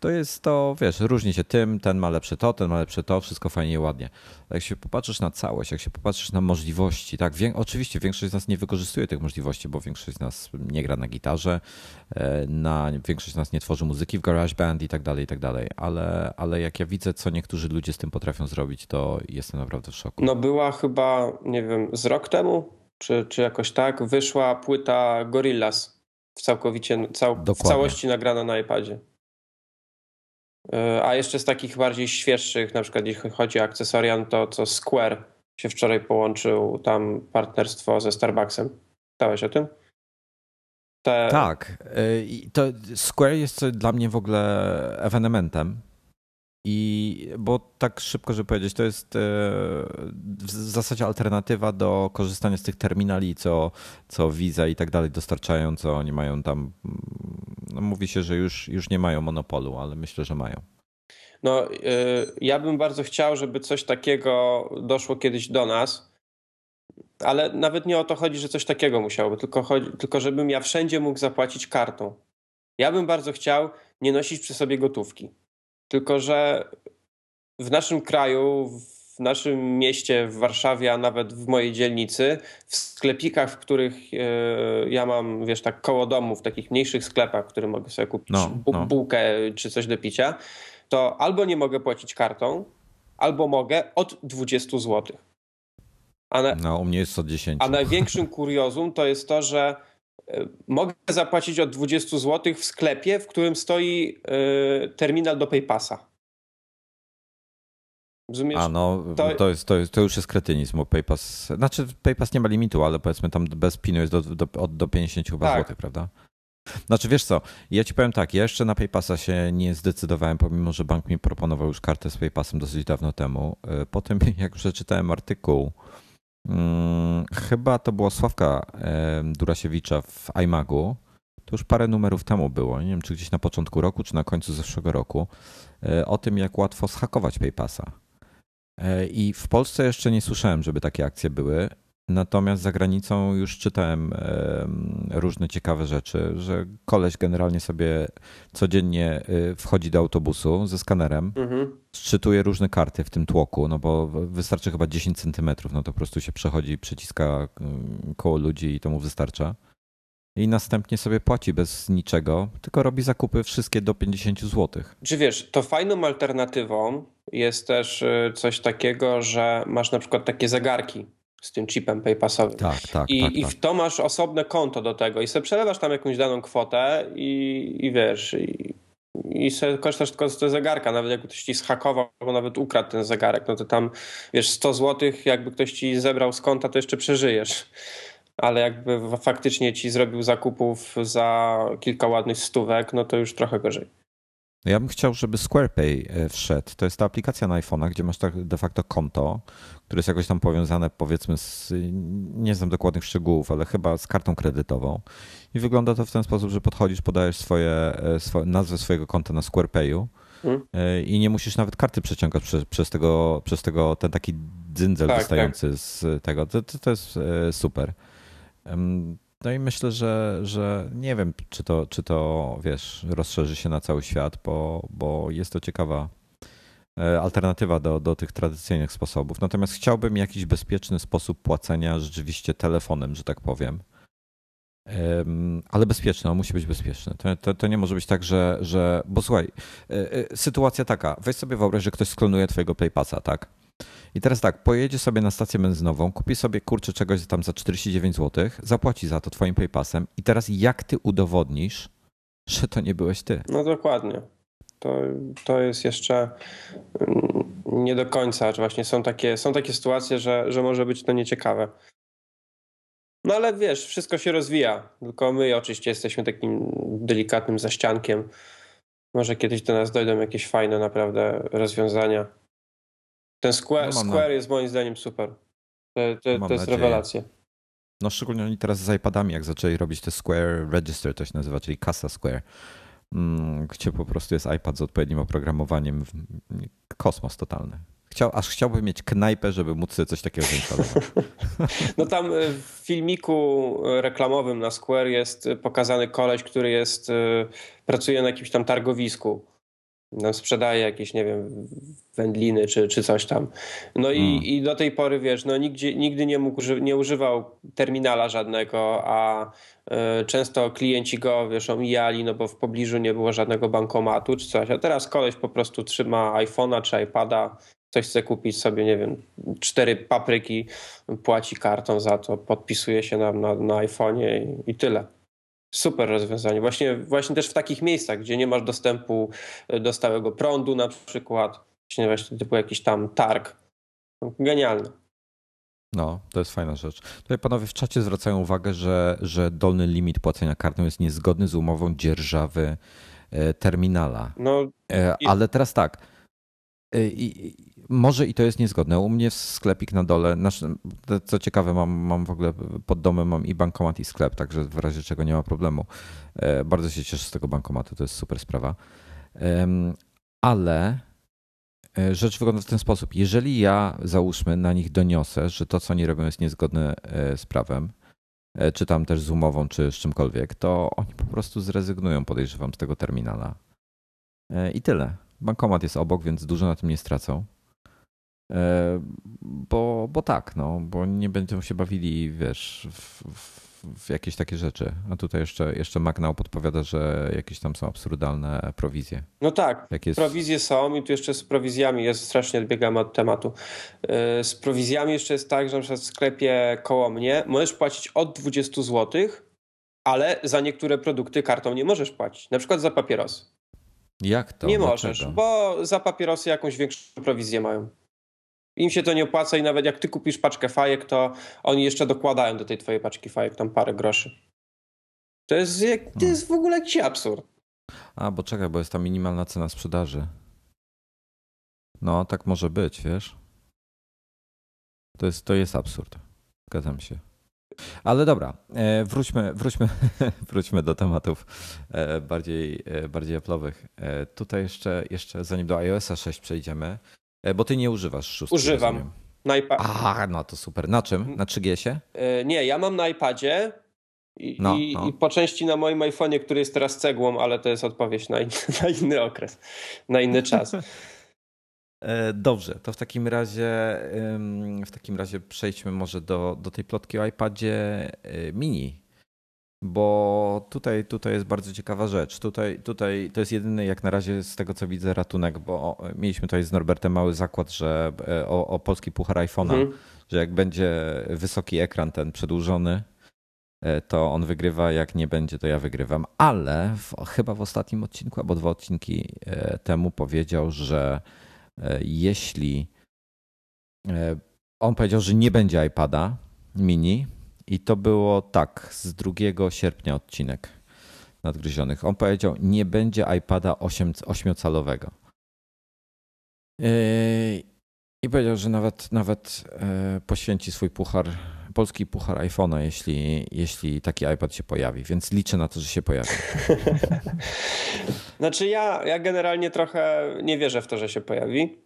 to jest to, wiesz, różni się tym, ten ma lepsze to, ten ma lepsze to, wszystko fajnie i ładnie. Jak się popatrzysz na całość, jak się popatrzysz na możliwości, tak, oczywiście większość z nas nie wykorzystuje tych możliwości, bo większość z nas nie gra na gitarze, e, na, większość z nas nie tworzy muzyki w GarageBand i tak dalej, i tak dalej, ale, ale jak ja widzę, co niektórzy ludzie z tym potrafią zrobić, to jestem naprawdę w szoku. No była chyba, nie wiem, z rok temu, czy, czy jakoś tak, wyszła płyta Gorillaz w całkowicie, cał, w całości nagrana na iPadzie. E, a jeszcze z takich bardziej świeższych, na przykład jeśli chodzi o akcesoria, to co Square się wczoraj połączył tam partnerstwo ze Starbucksem. Czytałeś o tym? Te... Tak. E, to Square jest dla mnie w ogóle ewenementem. I bo tak szybko, żeby powiedzieć, to jest e, w zasadzie alternatywa do korzystania z tych terminali, co, co Visa i tak dalej dostarczają, co oni mają tam no mówi się, że już, już nie mają monopolu, ale myślę, że mają. No, yy, ja bym bardzo chciał, żeby coś takiego doszło kiedyś do nas, ale nawet nie o to chodzi, że coś takiego musiałoby, tylko, chodzi, tylko żebym ja wszędzie mógł zapłacić kartą. Ja bym bardzo chciał nie nosić przy sobie gotówki. Tylko, że w naszym kraju, w naszym mieście, w Warszawie, a nawet w mojej dzielnicy, w sklepikach, w których e, ja mam, wiesz, tak koło domu, w takich mniejszych sklepach, w których mogę sobie kupić no, no. bułkę czy coś do picia, to albo nie mogę płacić kartą, albo mogę od 20 zł. Na, no, u mnie jest od 10. A największym kuriozum to jest to, że mogę zapłacić od 20 zł w sklepie, w którym stoi e, terminal do PayPassa. Rozumiesz? A no, to... To, jest, to, jest, to już jest kretynizm, PayPass, znaczy PayPass nie ma limitu, ale powiedzmy tam bez pinu jest do, do, do 50 chyba tak. złotych, prawda? Znaczy wiesz co, ja ci powiem tak, ja jeszcze na PayPassa się nie zdecydowałem, pomimo że bank mi proponował już kartę z PayPassem dosyć dawno temu. E, po tym jak przeczytałem artykuł, hmm, chyba to była Sławka Durasiewicza w iMagu, to już parę numerów temu było, nie wiem czy gdzieś na początku roku, czy na końcu zeszłego roku, e, o tym jak łatwo schakować PayPassa. E, I w Polsce jeszcze nie słyszałem, żeby takie akcje były. Natomiast za granicą już czytałem różne ciekawe rzeczy, że koleś generalnie sobie codziennie y, wchodzi do autobusu ze skanerem, mhm. szczytuje różne karty w tym tłoku, no bo wystarczy chyba 10 centymetrów, no to po prostu się przechodzi, przyciska y, koło ludzi i to mu wystarcza. I następnie sobie płaci bez niczego, tylko robi zakupy wszystkie do 50 zł. Czy wiesz, to fajną alternatywą jest też y, coś takiego, że masz na przykład takie zegarki z tym chipem paypassowym. Tak, tak. I, tak, i tak. w to masz osobne konto do tego i sobie przelewasz tam jakąś daną kwotę i, i wiesz, i, i sobie korzystasz tylko z tego zegarka, nawet jakby ktoś ci schakował albo nawet ukradł ten zegarek, no to tam wiesz 100 zł, jakby ktoś ci zebrał z konta, to jeszcze przeżyjesz. Ale jakby faktycznie ci zrobił zakupów za kilka ładnych stówek, no to już trochę gorzej. Ja bym chciał, żeby SquarePay e, wszedł. To jest ta aplikacja na iPhone'a, gdzie masz tak de facto konto, które jest jakoś tam powiązane powiedzmy z, nie znam dokładnych szczegółów, ale chyba z kartą kredytową. I wygląda to w ten sposób, że podchodzisz, podajesz swoje, e, swoje nazwę swojego konta na SquarePayu hmm. E, i nie musisz nawet karty przeciągać przez, przez, tego, przez tego, ten taki dzyndzel tak, wystający tak. z tego. To, to, to jest super. No i myślę, że, że nie wiem, czy to, czy to wiesz, rozszerzy się na cały świat, bo, bo jest to ciekawa e, alternatywa do, do tych tradycyjnych sposobów. Natomiast chciałbym jakiś bezpieczny sposób płacenia rzeczywiście telefonem, że tak powiem. Ale bezpieczny, on musi być bezpieczny. To, to, to, nie może być tak, że, że. Bo słuchaj, e, e, sytuacja taka. Weź sobie wyobraź, że ktoś sklonuje twojego PayPassa, tak? I teraz tak, pojedzie sobie na stację benzynową, kupi sobie kurczę czegoś tam za 49 zł, zapłaci za to twoim PayPasem i teraz jak ty udowodnisz, że to nie byłeś ty? No dokładnie. To, to jest jeszcze mm, nie do końca, że właśnie są takie, są takie sytuacje, że, że może być to nieciekawe. No ale wiesz, wszystko się rozwija, tylko my oczywiście jesteśmy takim delikatnym zaściankiem. Może kiedyś do nas dojdą jakieś fajne naprawdę rozwiązania. Ten Square, no Square na... jest moim zdaniem super. To, to, to jest rewelacja. No szczególnie oni teraz z iPadami, jak zaczęli robić te Square Register, to się nazywa, czyli kasa Square, mm, gdzie po prostu jest iPad z odpowiednim oprogramowaniem. Kosmos totalny. Chciał, aż chciałbym mieć knajpę, żeby móc sobie coś takiego zainstalować. No tam y, w filmiku reklamowym na Square jest pokazany koleś, który jest, y, pracuje na jakimś tam targowisku no, sprzedaje jakieś, nie wiem, wędliny czy, czy coś tam. No i, hmm. i do tej pory, wiesz, no nigdzie, nigdy nie mógł, nie używał terminala żadnego, a y, często klienci go, wiesz, omijali, no bo w pobliżu nie było żadnego bankomatu czy coś, a teraz koleś po prostu trzyma iPhone'a czy iPada, coś chce kupić sobie, nie wiem, cztery papryki, płaci kartą za to, podpisuje się na, na, na iPhone'ie i, i tyle. Super rozwiązanie. Właśnie, właśnie też w takich miejscach, gdzie nie masz dostępu do stałego prądu na przykład, właśnie, właśnie typu jakiś tam targ. Genialne. No, to jest fajna rzecz. Tutaj panowie w czacie zwracają uwagę, że, że dolny limit płacenia kartą jest niezgodny z umową dzierżawy e, terminala. No, e, Ale teraz tak. I, może i to jest niezgodne. U mnie sklepik na dole, co ciekawe, mam, mam w ogóle pod domem mam i bankomat i sklep, także w razie czego nie ma problemu. E, bardzo się cieszę z tego bankomatu, to jest super sprawa. Ale e, rzecz wygląda w ten sposób. Jeżeli ja załóżmy na nich doniosę, że to, co oni robią, jest niezgodne e, z prawem, czy tam też z umową, czy z czymkolwiek, to oni po prostu zrezygnują, podejrzewam, z tego terminala. I tyle. Bankomat jest obok, więc dużo na tym nie stracą. E, bo, bo tak, no, bo nie będą się bawili, wiesz, w, w w jakieś takie rzeczy. A tutaj jeszcze, jeszcze Magnał podpowiada, że jakieś tam są absurdalne prowizje. No tak, jest... prowizje są i tu jeszcze z prowizjami jest strasznie odbiegamy od tematu. Y, z prowizjami jeszcze jest tak, że na przykład w sklepie koło mnie możesz płacić od 20 zł, ale za niektóre produkty kartą nie możesz płacić. Na przykład za papierosy. Jak to? Nie Dlaczego? możesz, bo za papierosy jakąś większą prowizję mają. Im się to nie opłaca i nawet jak ty kupisz paczkę fajek, to oni jeszcze dokładają do tej twojej paczki fajek tam parę groszy. To jest, jak, to jest w ogóle jakiś absurd. A, bo czekaj, bo jest ta minimalna cena sprzedaży. No, tak może być, wiesz? To jest, to jest absurd. Zgadzam się. Ale dobra, e, wróćmy, wróćmy, wróćmy do tematów e, bardziej, e, bardziej Apple'owych. Tutaj jeszcze, jeszcze zanim do iOS 6 przejdziemy, bo ty nie używasz szóstki. Używam. Na iPadzie. A, no to super. Na czym? Na 3GS-ie? Nie, ja mam na iPadzie i, no, i, no. i, po części na moim iPhone'ie, który jest teraz cegłą, ale to jest odpowiedź na, na inny okres, na inny czas. E, dobrze, to w takim razie w takim razie przejdźmy może do, do tej plotki o iPadzie e, mini. Bo tutaj, tutaj jest bardzo ciekawa rzecz. Tutaj, tutaj to jest jedyny, jak na razie, z tego co widzę, ratunek, bo mieliśmy tutaj z Norbertem mały zakład, że e, o, o polski puchar iPhone'a, mhm. że jak będzie wysoki ekran ten przedłużony, to on wygrywa, jak nie będzie, to ja wygrywam. Ale w, chyba w ostatnim odcinku albo dwa odcinki temu powiedział, że jeśli e, on powiedział, że nie będzie iPada mini i to było tak z 2 sierpnia odcinek nadgryzionych. On powiedział, nie będzie iPada 8, 8-calowego. E, I powiedział, że nawet, nawet poświęci swój puchar, polski puchar iPhone'a, jeśli, jeśli taki iPad się pojawi, więc liczę na to, że się pojawi. Znaczy ja, ja generalnie trochę nie wierzę w to, że się pojawi.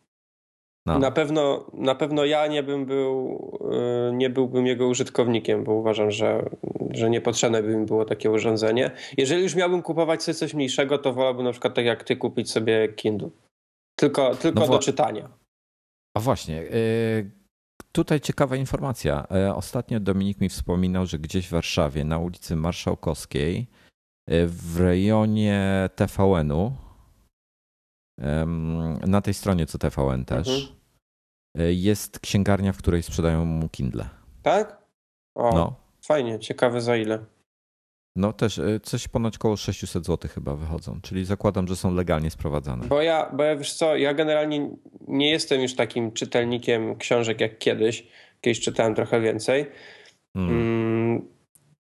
No. Na, pewno, na pewno ja nie, bym był, y, nie byłbym jego użytkownikiem, bo uważam, że, że niepotrzebne by mi było takie urządzenie. Jeżeli już miałbym kupować sobie coś mniejszego, to wolałbym na przykład tak jak ty kupić sobie Kindle. Tylko, tylko no do czytania. A właśnie, y, tutaj ciekawa informacja. Y, ostatnio Dominik mi wspominał, że gdzieś w Warszawie na ulicy Marszałkowskiej w rejonie TVN-u na tej stronie co TVN też mhm. E, jest księgarnia, w której sprzedają mu Kindle. Tak? O, no. fajnie, ciekawe za ile. No też e, coś ponad około 600 zł chyba wychodzą, czyli zakładam, że są legalnie sprowadzane. Bo ja, bo ja wiesz co, ja generalnie nie jestem już takim czytelnikiem książek jak kiedyś. Kiedyś czytałem trochę więcej. Hmm. Mm,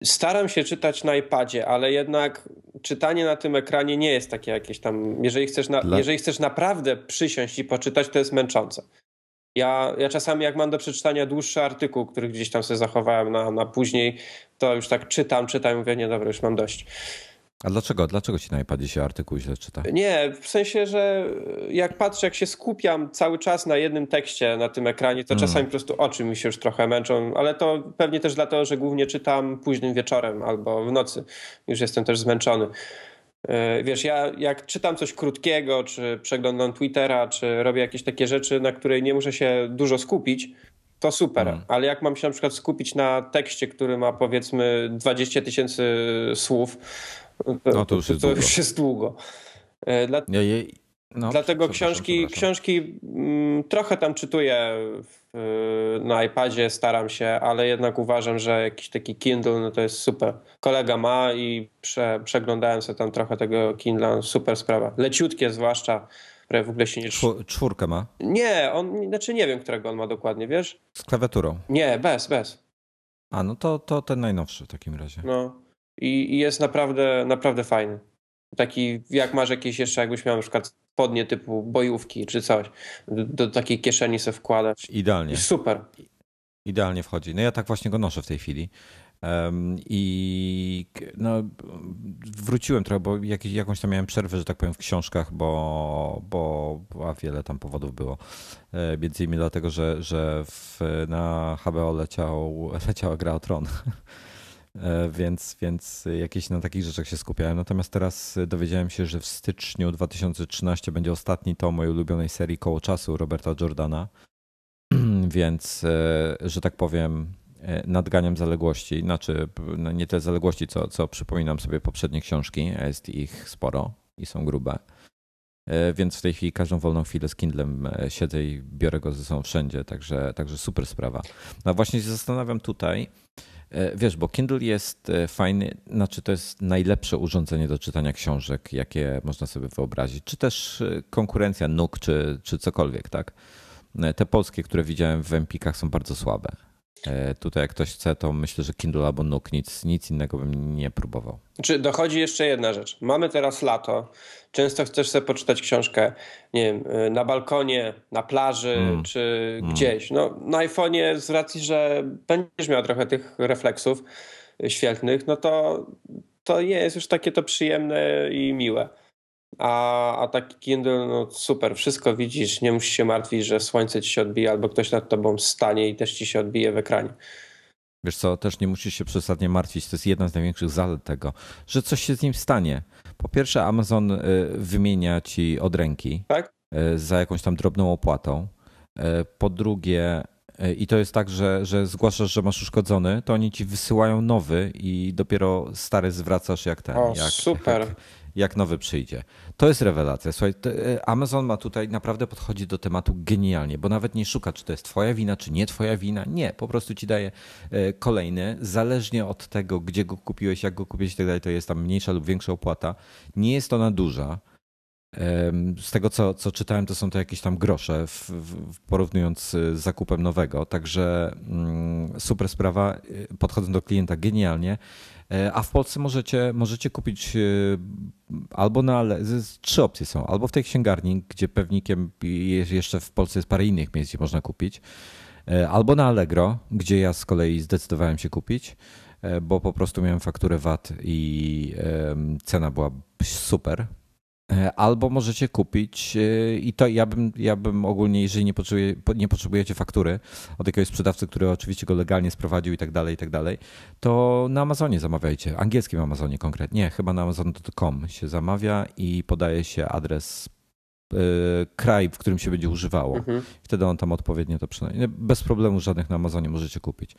Staram się czytać na iPadzie, ale jednak czytanie na tym ekranie nie jest takie jakieś tam. Jeżeli chcesz, na, Dla... jeżeli chcesz naprawdę przysiąść i poczytać, to jest męczące. Ja, ja czasami, jak mam do przeczytania dłuższy artykuł, który gdzieś tam sobie zachowałem na, na później, to już tak czytam, czytam i mówię, nie dobra, już mam dość. A dlaczego? Dlaczego ci na iPadzie się artykuł źle czyta? Nie, w sensie, że jak patrzę, jak się skupiam cały czas na jednym tekście na tym ekranie, to mm. czasami po prostu oczy mi się już trochę męczą, ale to pewnie też dlatego, że głównie czytam późnym wieczorem albo w nocy. Już jestem też zmęczony. E, wiesz, ja jak czytam coś krótkiego, czy przeglądam Twittera, czy robię jakieś takie rzeczy, na której nie muszę się dużo skupić, to super. Mm. Ale jak mam się na przykład skupić na tekście, który ma powiedzmy 20 tysięcy słów, no to już jest to, to już jest długo. E, dla... Ja je... no, Dlatego książki, książki mm, trochę tam czytuję w, na iPadzie, staram się, ale jednak uważam, że jakiś taki Kindle no to jest super. Kolega ma i prze, przeglądałem sobie tam trochę tego Kindle, super sprawa. Leciutkie zwłaszcza, które w ogóle się nie... Czwórkę ma? Nie, on, znaczy nie wiem, którego on ma dokładnie, wiesz? Z klawiaturą? Nie, bez, bez. A, no to, to ten najnowszy w takim razie. No i, i jest naprawdę, naprawdę fajny. Taki, jak masz jakieś jeszcze, jakbyś miał na przykład spodnie typu bojówki czy coś, do, do takiej kieszeni sobie wkładać. Idealnie. I super. Idealnie wchodzi. No ja tak właśnie go noszę w tej chwili. I no, wróciłem trochę, bo jak, jakąś tam miałem przerwę, że tak powiem, w książkach, bo, bo a wiele tam powodów było. E, między innymi dlatego, że, że w, na HBO leciał, leciała gra o Tron. E, więc, więc jakieś na takich rzeczach się skupiałem. Natomiast teraz dowiedziałem się, że w styczniu 2013 będzie ostatni tom mojej ulubionej serii Koło Czasu Roberta Jordana. Więc, e, że tak powiem, nadganiam zaległości, znaczy no nie te zaległości, co, co przypominam sobie poprzednie książki, jest ich sporo i są grube. Więc w tej chwili każdą wolną chwilę z Kindlem siedzę i biorę go ze sobą wszędzie, także, także super sprawa. No właśnie się zastanawiam tutaj, wiesz, bo Kindle jest fajny, znaczy to jest najlepsze urządzenie do czytania książek, jakie można sobie wyobrazić, czy też konkurencja NUK, czy, czy cokolwiek, tak? E, te polskie, które widziałem w Empikach są bardzo słabe. E, tutaj jak ktoś chce, to myślę, że Kindle albo Nook, nic, nic innego bym nie próbował. Czy dochodzi jeszcze jedna rzecz. Mamy teraz lato. Często chcesz sobie poczytać książkę, nie wiem, e, na balkonie, na plaży mm. czy mm. gdzieś. No, na iPhone'ie z racji, że będziesz miał trochę tych refleksów świetlnych, no to to jest już takie to przyjemne i miłe. A, a taki Kindle, no super, wszystko widzisz, nie musisz się martwić, że słońce ci się odbije albo ktoś nad tobą stanie i też ci się odbije w ekranie. Wiesz co, też nie musisz się przesadnie martwić. To jest jedna z największych zalet tego, że coś się z nim stanie. Po pierwsze, Amazon y, wymienia ci od ręki tak? Y, za jakąś tam drobną opłatą. Y, po drugie, i to jest tak, że, że zgłaszasz, że masz uszkodzony, to oni ci wysyłają nowy i dopiero stary zwracasz jak ten. O, jak, super. Jak, jak nowy przyjdzie. To jest rewelacja. Słuchaj, e, Amazon ma tutaj naprawdę podchodzi do tematu genialnie, bo nawet nie szuka, czy to jest twoja wina, czy nie twoja wina. Nie, po prostu ci daje e, kolejny, zależnie od tego, gdzie go kupiłeś, jak go kupiłeś i tak dalej, to jest tam mniejsza lub większa opłata. Nie jest ona duża. Z tego, co, co czytałem, to są to jakieś tam grosze, w, w, porównując z zakupem nowego. Także mm, super sprawa. E, podchodzą do klienta genialnie. E, a w Polsce możecie, możecie kupić e, albo na. Trzy opcje są. Albo w tej księgarni, gdzie pewnikiem jeszcze w Polsce jest parę innych miejsc, gdzie można kupić. E, albo na Allegro, gdzie ja z kolei zdecydowałem się kupić, bo po prostu miałem fakturę VAT i cena była super. E, albo możecie kupić, e, i to ja bym, ja bym ogólnie, jeżeli nie, potrzebuje, nie potrzebujecie faktury od jakiegoś sprzedawcy, który oczywiście go legalnie sprowadził i tak dalej, i tak dalej, to na Amazonie zamawiajcie, angielskim Amazonie konkretnie, chyba na amazon.com się zamawia i podaje się adres yy, kraj, w którym się będzie używało. Mhm. Wtedy on tam odpowiednio to przynajmniej. Bez problemu żadnych na Amazonie możecie kupić.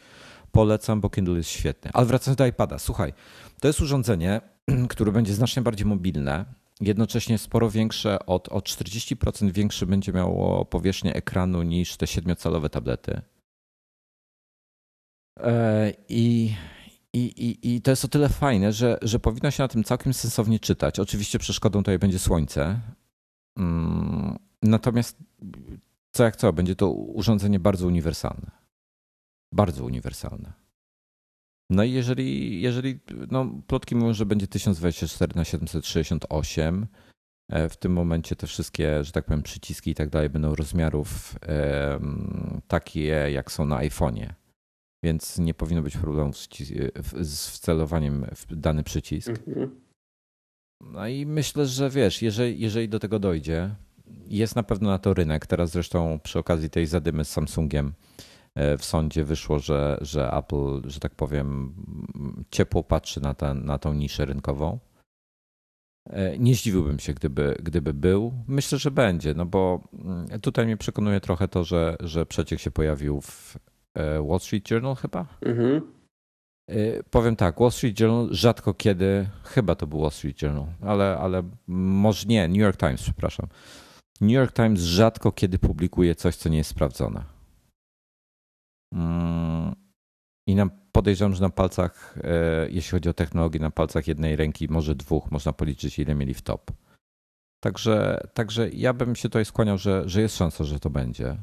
Polecam, bo Kindle jest świetny. Ale wracając do iPada, słuchaj, to jest urządzenie, które będzie znacznie bardziej mobilne jednocześnie sporo większe, od, o 40% większe będzie miało powierzchnię ekranu niż te 7-calowe tablety. E, I, i, i, I to jest o tyle fajne, że, że powinno się na tym całkiem sensownie czytać. Oczywiście przeszkodą tutaj będzie słońce. Mm, natomiast co jak co, będzie to urządzenie bardzo uniwersalne. Bardzo uniwersalne. No i jeżeli, jeżeli no, plotki mówią, że będzie 1024 na 768, e, w tym momencie te wszystkie, że tak powiem, przyciski i tak dalej będą rozmiarów takie, jak są na iPhone'ie. Więc nie powinno być problemów z, wcelowaniem w dany przycisk. Mhm. No i myślę, że wiesz, jeżeli, jeżeli do tego dojdzie, jest na pewno na to rynek. Teraz zresztą przy okazji tej zadymy z Samsungiem w sądzie wyszło, że, że Apple, że tak powiem, ciepło patrzy na, ten, na tą niszę rynkową. E, nie zdziwiłbym się, gdyby, gdyby był. Myślę, że będzie, no bo mm, tutaj mnie przekonuje trochę to, że, że przeciek się pojawił w e, Wall Street Journal chyba. Mhm. Powiem tak, Wall Street Journal rzadko kiedy, chyba to był Wall Street Journal, ale, ale może nie, New York Times, przepraszam. New York Times rzadko kiedy publikuje coś, co nie jest sprawdzone. I na, podejrzewam, że na palcach, e, jeśli chodzi o technologię, na palcach jednej ręki, może dwóch, można policzyć, ile mieli w top. Także, także ja bym się tutaj skłaniał, że, że jest szansa, że to będzie.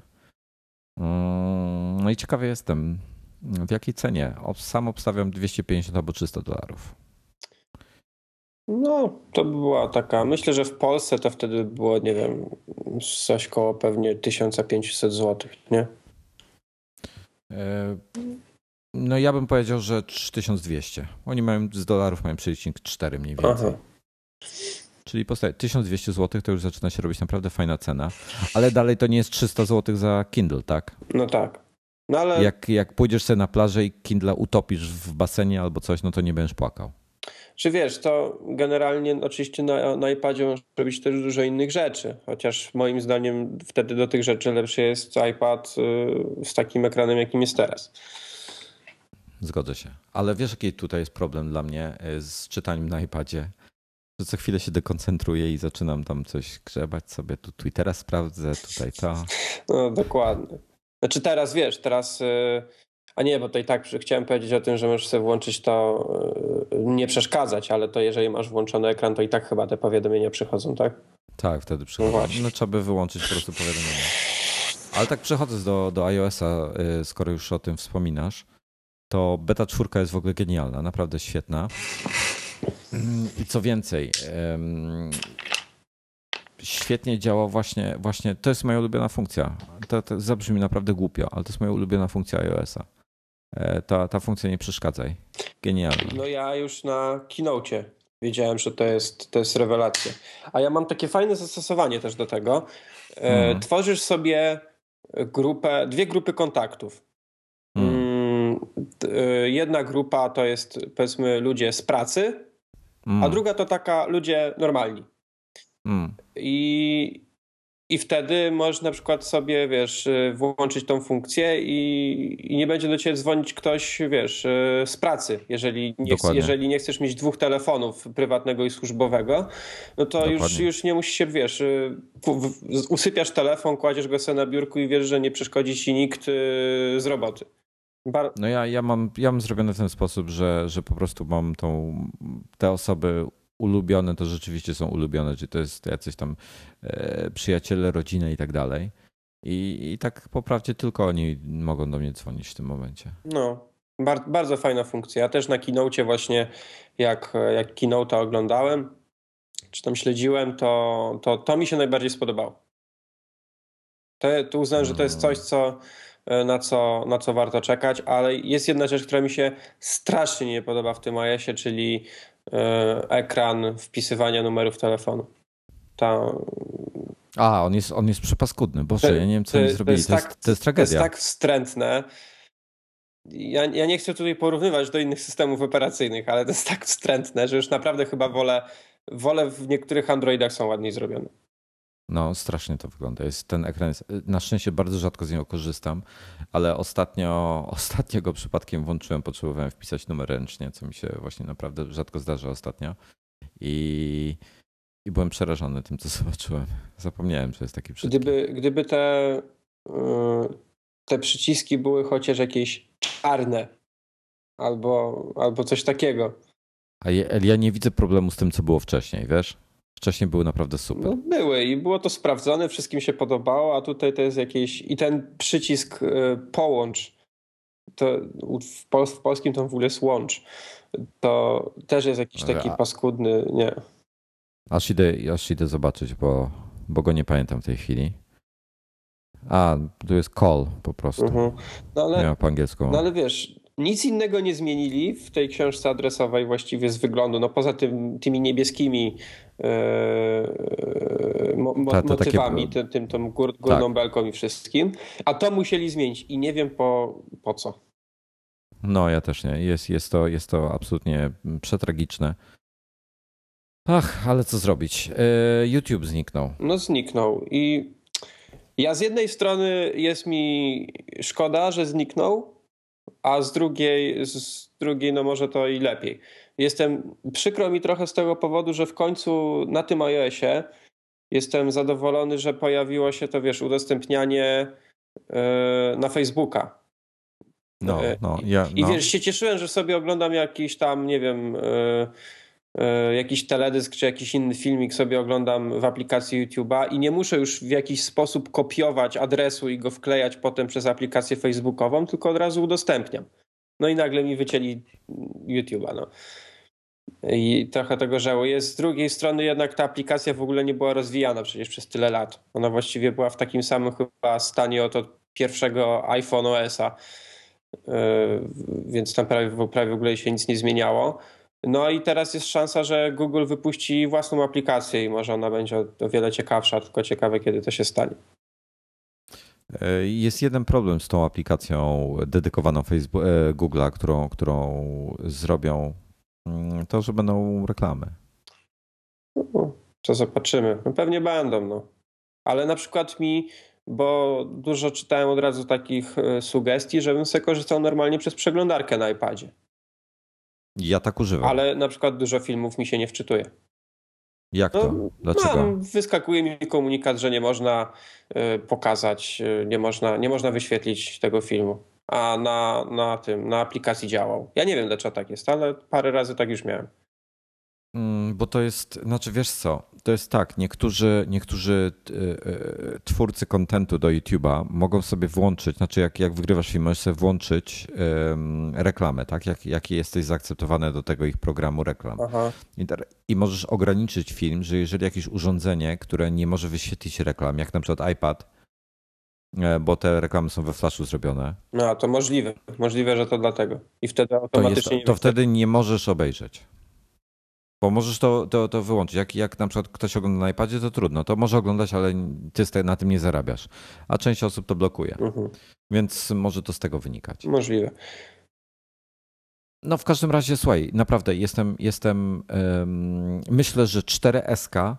Mm, no i ciekawy jestem, w jakiej cenie. Sam obstawiam 250 albo 300 dolarów. No, to by była taka. Myślę, że w Polsce to wtedy było, nie wiem, coś koło pewnie 1500 zł, nie? E, no ja bym powiedział, że 3200. Oni mają z dolarów mają przelicznik 4 mniej więcej. Aha. Czyli postaje 1200 zł to już zaczyna się robić naprawdę fajna cena, ale dalej to nie jest 300 zł za Kindle, tak? No tak. No ale... jak, jak pójdziesz sobie na plażę i Kindle utopisz w basenie albo coś, no to nie będziesz płakał. Czy wiesz, to generalnie oczywiście na, na iPadzie możesz robić też dużo innych rzeczy, chociaż moim zdaniem wtedy do tych rzeczy lepszy jest iPad y, z takim ekranem, jakim jest teraz. Zgodzę się. Ale wiesz, jaki tutaj jest problem dla mnie e, z czytaniem na iPadzie? Że co chwilę się dekoncentruję i zaczynam tam coś grzebać sobie. Tu Twittera sprawdzę, tutaj to. No dokładnie. Znaczy teraz wiesz, teraz. A nie, bo to i tak chciałem powiedzieć o tym, że możesz sobie włączyć to, e, nie przeszkadzać, ale to jeżeli masz włączony ekran, to i tak chyba te powiadomienia przychodzą, tak? Tak, wtedy przychodzą. No, no trzeba by wyłączyć po prostu powiadomienia. Ale tak przechodząc do, do iOS-a, skoro już o tym wspominasz, to beta 4 jest w ogóle genialna, naprawdę świetna. I co więcej, świetnie działa właśnie, właśnie to jest moja ulubiona funkcja. To, to zabrzmi naprawdę głupio, ale to jest moja ulubiona funkcja iOS-a. E, ta, ta funkcja nie przeszkadzaj. Genialna. No ja już na keynote wiedziałem, że to jest, to jest rewelacja. A ja mam takie fajne zastosowanie też do tego. Hmm. Tworzysz sobie grupę, dwie grupy kontaktów. Hmm. Y, jedna grupa to jest powiedzmy ludzie z pracy, mm. a druga to taka ludzie normalni. Mm. I, I wtedy możesz na przykład sobie, wiesz, y, włączyć tą funkcję i, i nie będzie do ciebie dzwonić ktoś, wiesz, y, z pracy. Jeżeli nie, jeżeli nie chcesz mieć dwóch telefonów, prywatnego i służbowego, no to już, już nie musisz się, wiesz, usypiasz telefon, kładziesz go sobie na biurku i wiesz, że nie przeszkodzi ci nikt z roboty. Bar no ja, ja, mam, ja mam zrobione w ten sposób, że, że po prostu mam tą, te osoby ulubione, to rzeczywiście są ulubione, czy to jest jacyś tam e, przyjaciele, rodzina i tak dalej. I, I tak po prawdzie tylko oni mogą do mnie dzwonić w tym momencie. No, bar bardzo fajna funkcja. Ja też na keynote właśnie, jak, jak keynote'a oglądałem, czy tam śledziłem, to, to, to mi się najbardziej spodobało. To, to uznałem, że to jest coś, co E, na co, na co warto czekać, ale jest jedna rzecz, która mi się strasznie nie podoba w tym iOSie, czyli ekran wpisywania numerów telefonu. Ta... A, on jest, on jest przepaskudny. Boże, ja nie wiem, co oni zrobili. To jest, to, jest, to jest tragedia. To jest tak wstrętne. Ja, ja nie chcę tutaj porównywać do innych systemów operacyjnych, ale to jest tak wstrętne, że już naprawdę chyba wolę, wolę w niektórych Androidach są ładniej zrobione. No, strasznie to wygląda. Jest ten ekran jest, na szczęście bardzo rzadko z niego korzystam, ale ostatnio, ostatnio go przypadkiem włączyłem, potrzebowałem wpisać numer ręcznie, co mi się właśnie naprawdę rzadko zdarza ostatnio. I, i byłem przerażony tym, co zobaczyłem. Zapomniałem, że jest taki przycisk. Gdyby, gdyby te, y, te przyciski były chociaż jakieś czarne albo, albo coś takiego. A ja, ja nie widzę problemu z tym, co było wcześniej, wiesz? Wcześniej były naprawdę super. No, były i było to sprawdzone, wszystkim się podobało, a tutaj to jest jakieś. I ten przycisk y, połącz, to w, pol w polskim to w ogóle jest łącz. To też jest jakiś taki a... paskudny, nie. Aż idę, aż idę zobaczyć, bo, bo go nie pamiętam w tej chwili. A, tu jest call po prostu. Mhm. no ale, po angielsku. No ale wiesz, nic innego nie zmienili w tej książce adresowej właściwie z wyglądu, no poza tym, tymi niebieskimi e, mo, ta, ta, motywami, takie... tym, tym, gór, górną tak. belką i wszystkim, a to musieli zmienić i nie wiem po, po co. No ja też nie. Jest, jest, to, jest to absolutnie przetragiczne. Ach, ale co zrobić? E, YouTube zniknął. No zniknął i ja z jednej strony jest mi szkoda, że zniknął, a z drugiej, z drugiej no może to i lepiej. Jestem, przykro mi trochę z tego powodu, że w końcu na tym iOSie jestem zadowolony, że pojawiło się to, wiesz, udostępnianie yy, na Facebooka. No, e, no, ja, I, no. I wiesz, się cieszyłem, że sobie oglądam jakiś tam, nie wiem, yy, E, jakiś teledysk czy jakiś inny filmik sobie oglądam w aplikacji YouTube'a i nie muszę już w jakiś sposób kopiować adresu i go wklejać potem przez aplikację facebookową, tylko od razu udostępniam. No i nagle mi wycięli YouTube'a. No. I trochę tego żałuję. Z drugiej strony jednak ta aplikacja w ogóle nie była rozwijana przecież przez tyle lat. Ona właściwie była w takim samym chyba stanie od pierwszego iPhone OS-a, yy, więc tam prawie, prawie w ogóle się nic nie zmieniało. No i teraz jest szansa, że Google wypuści własną aplikację i może ona będzie o wiele ciekawsza, tylko ciekawe, kiedy to się stanie. Jest jeden problem z tą aplikacją dedykowaną Facebook, e, Google'a, którą, którą zrobią. Mm, to, że będą reklamy. No, to zobaczymy. No pewnie będą, no. Ale na przykład mi bo dużo czytałem od razu takich e, sugestii, żebym sobie korzystał normalnie przez przeglądarkę na iPadzie. Ja tak używam. Ale na przykład dużo filmów mi się nie wczytuje. Jak to? No, Dlaczego? No, wyskakuje mi komunikat, że nie można y, pokazać, y, nie, można, nie można wyświetlić tego filmu. A na, na tym, na aplikacji działał. Ja nie wiem, dlaczego tak jest, ale parę razy tak już miałem. Mm, bo to jest, znaczy wiesz co, to jest tak, niektórzy, niektórzy e, e, twórcy kontentu do YouTube'a mogą sobie włączyć, znaczy jak, jak wygrywasz film, możesz sobie włączyć um, reklamę, tak? Jak, jesteś zaakceptowany do tego ich programu reklam. I, I, możesz ograniczyć film, że jeżeli jakieś urządzenie, które nie może wyświetlić reklam, jak na przykład iPad, e, bo te reklamy są we flashu zrobione. No, to możliwe. Możliwe, że to dlatego. I wtedy automatycznie. To, jest, to wtedy nie możesz obejrzeć. Bo możesz to, to, to wyłączyć. Jak, jak na przykład ktoś ogląda na iPadzie, to trudno. To może oglądać, ale ty na tym nie zarabiasz. A część osób to blokuje. Mhm. Więc może to z tego wynikać. Możliwe. No w każdym razie, słuchaj, naprawdę jestem, jestem myślę, że 4SK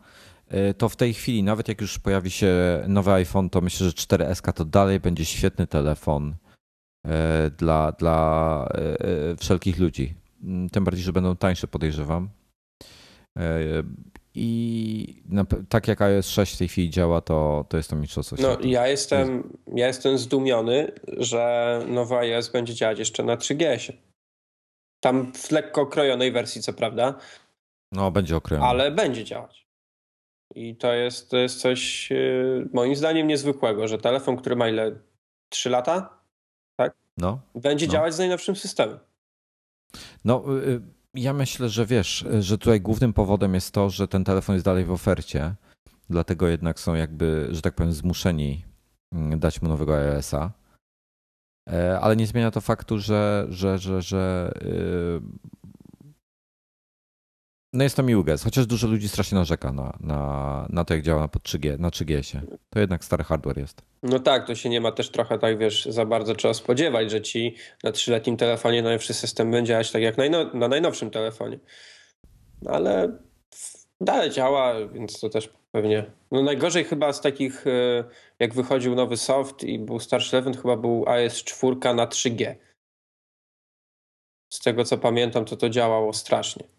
e, to w tej chwili, nawet jak już pojawi się nowy iPhone, to myślę, że 4SK to dalej będzie świetny telefon e, dla, dla e, wszelkich ludzi. Mm, tym bardziej, że będą tańsze, podejrzewam. E, I tak jak iOS 6 w tej chwili działa, to, to jest to mistrzostwo No, ja jestem, ja jestem zdumiony, że nowy iOS będzie działać jeszcze na 3GS. Tam w lekko okrojonej wersji, co prawda. No, będzie okrojony. Ale będzie działać. I to jest, to jest coś e, moim zdaniem niezwykłego, że telefon, który ma ile? 3 lata? Tak? No. Będzie no. działać z najnowszym systemem. No, y, y, ja myślę, że wiesz, że tutaj głównym powodem jest to, że ten telefon jest dalej w ofercie. Dlatego jednak są jakby, że tak powiem, zmuszeni mm, dać mu nowego iOS-a. E, ale nie zmienia to faktu, że, że, że, że y, no jest to miły gest, chociaż dużo ludzi strasznie narzeka na, na, na to, jak działa na 3G, na 3GS-ie. To jednak stary hardware jest. No tak, to się nie ma też trochę tak, wiesz, za bardzo trzeba spodziewać, że ci na trzyletnim telefonie najnowszy system będzie działać tak jak najno, na najnowszym telefonie. No ale dalej działa, więc to też pewnie. No najgorzej chyba z takich, e, jak wychodził nowy soft i był starszy telefon, chyba był iOS 4 na 3G. Z tego co pamiętam, to to działało strasznie.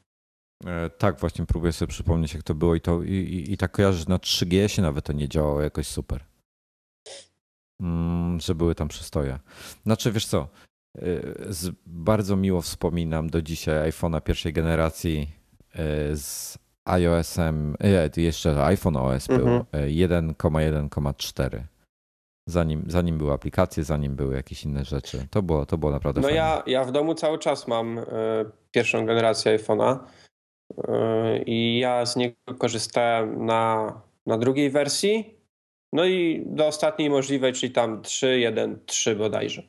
E, tak, właśnie próbuję sobie przypomnieć, jak to było i, to, i, i, i tak kojarzę, że na 3GS nawet to nie działało jakoś super. Mm, że były tam przystoje. Znaczy, wiesz co, e, z, bardzo miło wspominam do dzisiaj iPhone'a pierwszej generacji e, z iOS-em, jeszcze iPhone OS był mhm. 1,1,4 zanim, zanim były aplikacje, zanim były jakieś inne rzeczy. To było, to było naprawdę No fajne. ja, ja w domu cały czas mam y, pierwszą generację iPhone'a i ja z niego korzystałem na, na drugiej wersji. No i do ostatniej możliwej, czyli tam 3.1.3 bodajże.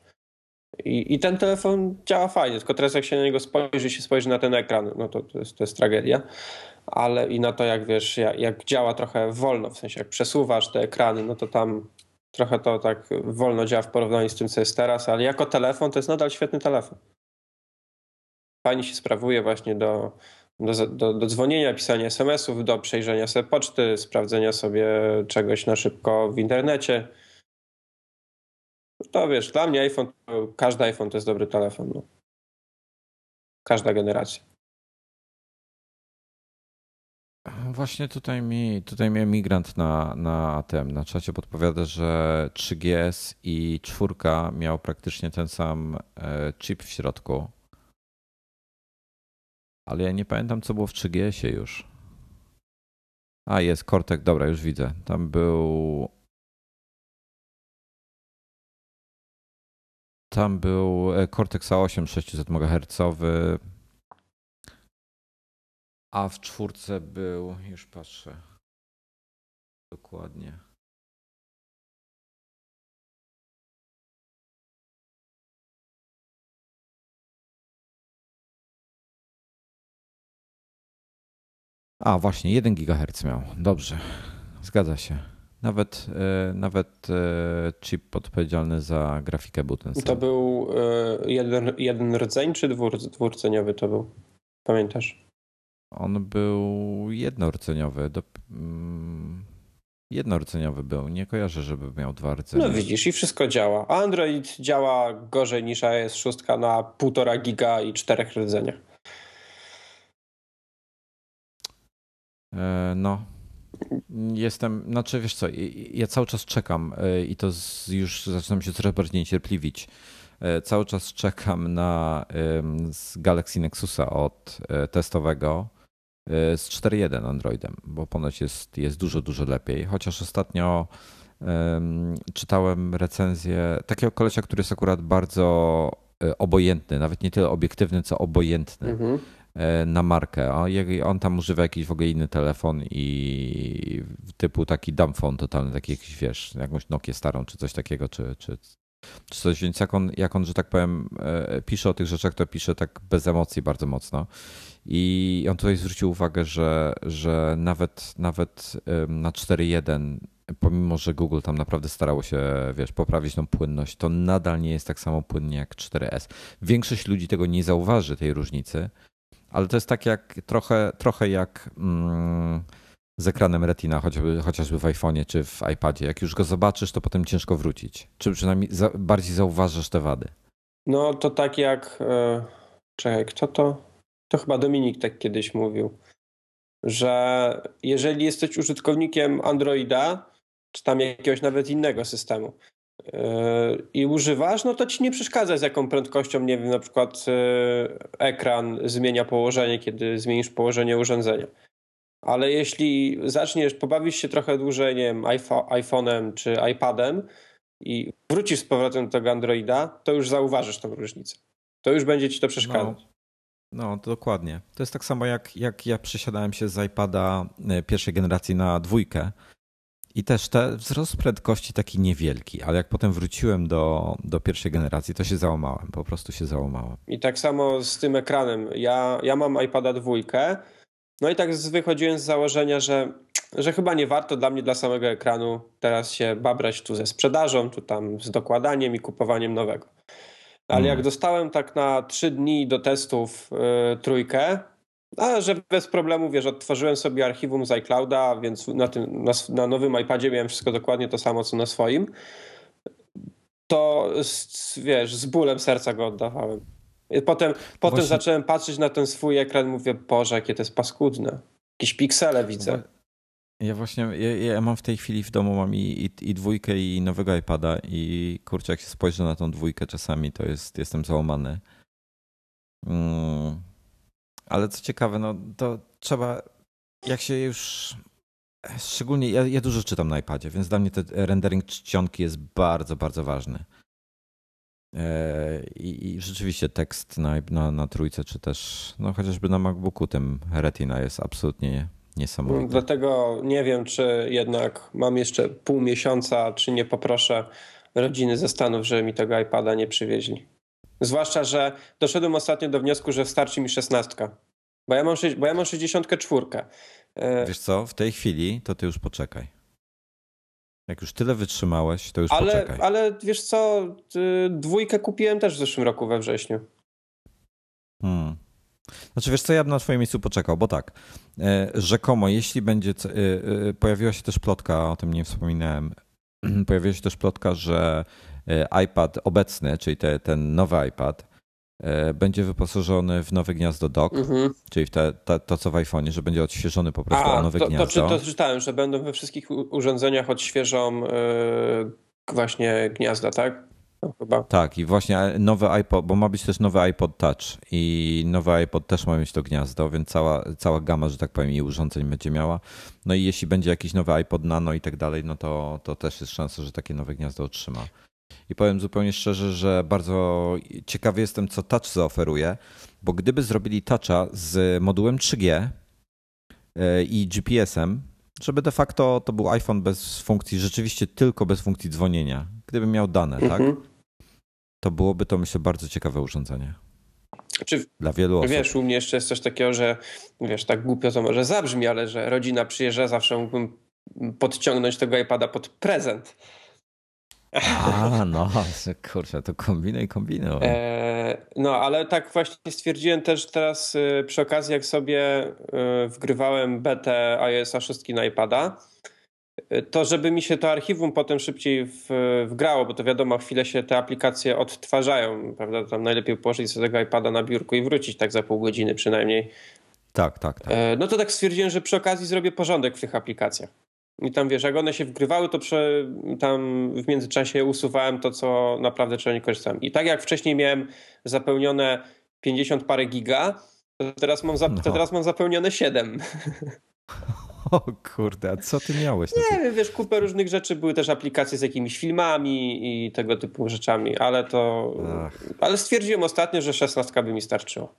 I, I ten telefon działa fajnie, tylko teraz jak się na niego spojrzy, się spojrzy na ten ekran, no to to jest, to jest tragedia. Ale i na to, jak wiesz, jak, jak działa trochę wolno, w sensie jak przesuwasz te ekrany, no to tam trochę to tak wolno działa w porównaniu z tym, co jest teraz, ale jako telefon to jest nadal świetny telefon. Fajnie się sprawuje właśnie do, do, do, do dzwonienia, pisania SMS-ów, do przejrzenia sobie poczty, sprawdzenia sobie czegoś na szybko w internecie. To wiesz, dla mnie iPhone, każdy iPhone to jest dobry telefon. No. Każda generacja. Właśnie tutaj mi, tutaj mnie migrant na, na tym, na czacie podpowiada, że 3GS i 4 miał praktycznie ten sam e, chip w środku ale ja nie pamiętam, co było w 3GS-ie już. A, jest Cortex, dobra, już widzę. Tam był. Tam był e, Cortex A8 600 MHz. A w czwórce był, już patrzę. Dokładnie. A, właśnie, 1 GHz miał. Dobrze, zgadza się. Nawet, e, nawet e, chip odpowiedzialny za grafikę był ten sam. To był e, jeden, jeden rdzeń czy dwur, dwurceniowy to był? Pamiętasz? On był jednorceniowy. Do, mm, był. Nie kojarzę, żeby miał dwa rdzenie. No widzisz, i wszystko działa. Android działa gorzej niż iOS 6 na 1,5 giga i czterech rdzeniach. No. Jestem, znaczy wiesz co, ja cały czas czekam e, i to już zaczynam się coraz bardziej niecierpliwić. E, cały czas czekam na z Galaxy Nexusa od testowego z 4.1 Androidem, bo ponoć jest, jest dużo, dużo lepiej. Chociaż ostatnio um, czytałem recenzję takiego kolesia, który jest akurat bardzo obojętny, nawet nie tyle obiektywny, co obojętny. Mhm E, na markę. On tam używa jakiś w ogóle inny telefon i typu taki dumbphone totalny, taki jakiś, wiesz, jakąś Nokię starą czy coś takiego, czy, czy, czy coś. Więc jak on, jak on, że tak powiem, e, pisze o tych rzeczach, to pisze tak bez emocji bardzo mocno. I on tutaj zwrócił uwagę, że, że nawet, nawet na 4.1 pomimo, że Google tam naprawdę starało się, wiesz, poprawić tą płynność, to nadal nie jest tak samo płynnie jak 4S. Większość ludzi tego nie zauważy, tej różnicy, ale to jest tak jak trochę, trochę jak mm, z ekranem Retina, chociażby, chociażby w iPhone'ie czy w iPadzie. Jak już go zobaczysz, to potem ciężko wrócić. Czy przynajmniej za, bardziej zauważasz te wady? No to tak jak. Yy, czekaj, kto to? To chyba Dominik tak kiedyś mówił, że jeżeli jesteś użytkownikiem Androida, czy tam jakiegoś nawet innego systemu, i używasz, no to ci nie przeszkadza z jaką prędkością, nie wiem, na przykład yy, ekran zmienia położenie, kiedy zmienisz położenie urządzenia. Ale jeśli zaczniesz, pobawić się trochę dłużej, nie wiem, iPhone'em czy iPadem i wrócisz z powrotem do tego Androida, to już zauważysz tą różnicę. To już będzie ci to przeszkadzać. No. No, dokładnie. To jest tak samo jak, jak ja przesiadałem się z iPada yy, pierwszej generacji na dwójkę i też ten wzrost prędkości taki niewielki, ale jak potem wróciłem do, do pierwszej generacji, to się załamałem, po prostu się załamałem. I tak samo z tym ekranem. Ja, ja mam iPada dwójkę, no i tak wychodziłem z założenia, że, że chyba nie warto dla mnie, dla samego ekranu teraz się babrać tu ze sprzedażą, tu tam z dokładaniem i kupowaniem nowego. Ale jak hmm. dostałem tak na trzy dni do testów yy, trójkę, a że bez problemu, wiesz, odtworzyłem sobie archiwum z iClouda, więc na, tym, na, na nowym iPadzie miałem wszystko dokładnie to samo, co na swoim. To, wiesz, z bólem serca go oddawałem. Potem, potem Właśnie... zacząłem patrzeć na ten swój ekran mówię, Boże, jakie to jest paskudne. Jakieś piksele widzę. Ja właśnie, ja, ja, mam w tej chwili w domu mam i, i, i, dwójkę i nowego iPada i kurczę, jak się spojrzę na tą dwójkę czasami, to jest, jestem załamany. Mm ale co ciekawe, no to trzeba, jak się już. Szczególnie ja, ja dużo czytam na iPadzie, więc dla mnie ten rendering czcionki jest bardzo, bardzo ważny. E, I, I, rzeczywiście tekst na, na, na trójce, czy też no chociażby na MacBooku tym Retina jest absolutnie niesamowity. Dlatego nie wiem, czy jednak mam jeszcze pół miesiąca, czy nie poproszę rodziny ze Stanów, żeby mi tego iPada nie przywieźli. Zwłaszcza, że doszedłem ostatnio do wniosku, że starczy mi szesnastka. Bo ja mam, bo ja mam 64. E, wiesz co, w tej chwili to ty już poczekaj. Jak już tyle wytrzymałeś, to już ale, poczekaj. Ale wiesz co, dwójkę kupiłem też w zeszłym roku we wrześniu. Hmm. Znaczy wiesz co, ja bym na twoim miejscu poczekał, bo tak, e, rzekomo jeśli będzie, e, pojawiła się też plotka, o tym nie wspominałem, pojawiła się też plotka, że iPad obecny, czyli te, ten nowy iPad, e, będzie wyposażony w nowe gniazdo dock, mhm. czyli w te, te, to co w iPhone'ie, że będzie odświeżony po prostu A, o nowe to, gniazdo. To, to, czytałem, że będą we wszystkich urządzeniach odświeżą yy, właśnie gniazda, tak? No, chyba. Tak, i właśnie nowy iPod, bo ma być też nowy iPod Touch i nowy iPod też ma mieć to gniazdo, więc cała, cała gama, że tak powiem, i urządzeń będzie miała. No i jeśli będzie jakiś nowy iPod Nano i tak dalej, no to, to też jest szansa, że takie nowe gniazdo otrzyma. I powiem zupełnie szczerze, że bardzo ciekawy jestem, co Touch zaoferuje, bo gdyby zrobili Toucha z modułem 3G e, i GPS-em, żeby de facto to był iPhone bez funkcji, rzeczywiście tylko bez funkcji dzwonienia, gdyby miał dane, tak? Mhm. To byłoby to, myślę, bardzo ciekawe urządzenie. Czy, Dla wielu osób. Wiesz, u mnie jeszcze jest coś takiego, że wiesz, tak głupio to może zabrzmi, ale że rodzina przyjeżdża, zawsze mógłbym podciągnąć tego iPada pod prezent. A, no, kurczę, to kombinuj, kombinuj. E, no, ale tak właśnie stwierdziłem też teraz y, przy okazji, jak sobie y, wgrywałem betę iOS 6 na iPada to żeby mi się to archiwum potem szybciej w, wgrało, bo to wiadomo, chwilę się te aplikacje odtwarzają, prawda? Tam najlepiej położyć sobie tego iPada na biurku i wrócić tak za pół godziny przynajmniej. Tak, tak, tak. No to tak stwierdziłem, że przy okazji zrobię porządek w tych aplikacjach. I tam wiesz, jak one się wgrywały, to prze, tam w międzyczasie usuwałem to, co naprawdę czego nie korzystałem. I tak jak wcześniej miałem zapełnione 50 parę giga, to teraz mam, za, no. to teraz mam zapełnione 7. O kurde, a co ty miałeś? Nie wiem, wiesz, kupę różnych rzeczy, były też aplikacje z jakimiś filmami i tego typu rzeczami, ale to... Ach. Ale stwierdziłem ostatnio, że 16 by mi starczyło.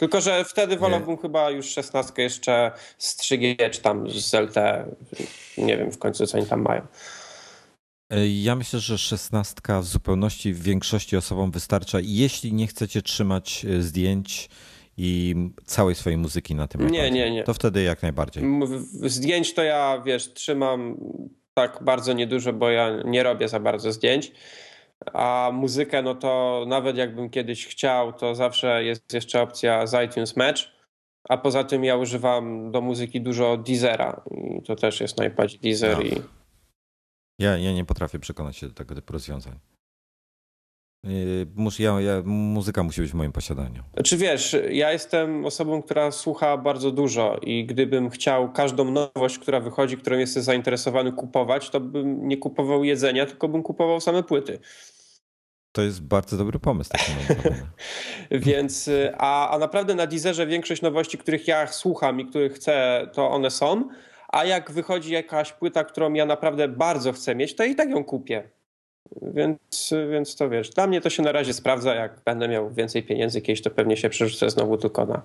Tylko, że wtedy wolałbym chyba już 16 jeszcze z 3G czy tam z LTE. Nie wiem w końcu, co oni tam mają. Ja myślę, że 16 w zupełności w większości osobom wystarcza, jeśli nie chcecie trzymać e, zdjęć i całej swojej muzyki na tym. Nie, nie, nie. To wtedy jak najbardziej. Zdjęć to ja, wiesz, trzymam tak bardzo niedużo, bo ja nie robię za bardzo zdjęć. A muzykę, no to nawet jakbym kiedyś chciał, to zawsze jest jeszcze opcja z iTunes Match. A poza tym ja używam do muzyki dużo Deezera i to też jest najbardziej Deezer no. i... Ja, ja nie potrafię przekonać się do tego typu rozwiązań. Yy, ja, ja, muzyka musi być w moim posiadaniu. Czy znaczy, wiesz, ja jestem osobą, która słucha bardzo dużo i gdybym chciał każdą nowość, która wychodzi, którą jestem zainteresowany kupować, to bym nie kupował jedzenia, tylko bym kupował same płyty. To jest bardzo dobry pomysł. Więc, y, a, a naprawdę na Deezerze większość nowości, których ja słucham i których chcę, to one są. A jak wychodzi jakaś płyta, którą ja naprawdę bardzo chcę mieć, to i tak ją kupię. Więc, więc to wiesz, dla mnie to się na razie sprawdza. Jak będę miał więcej pieniędzy kiedyś, to pewnie się przerzucę znowu tylko na,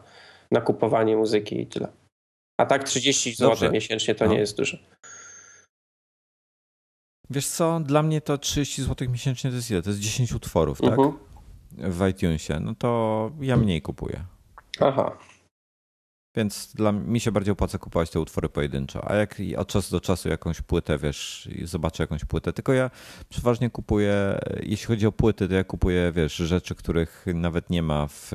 na kupowanie muzyki i tyle. A tak 30 zł miesięcznie to no. nie jest dużo. Wiesz co, dla mnie to 30 zł miesięcznie to jest ile? To jest 10 utworów, tak? Uh mhm. -huh. W iTunesie. No to ja mniej kupuję. Aha. Więc dla mi się bardziej opłaca kupować te utwory pojedynczo. A jak od czasu do czasu jakąś płytę, wiesz, zobaczę jakąś płytę. Tylko ja przeważnie kupuję, jeśli chodzi o płyty, to ja kupuję, wiesz, rzeczy, których nawet nie ma w,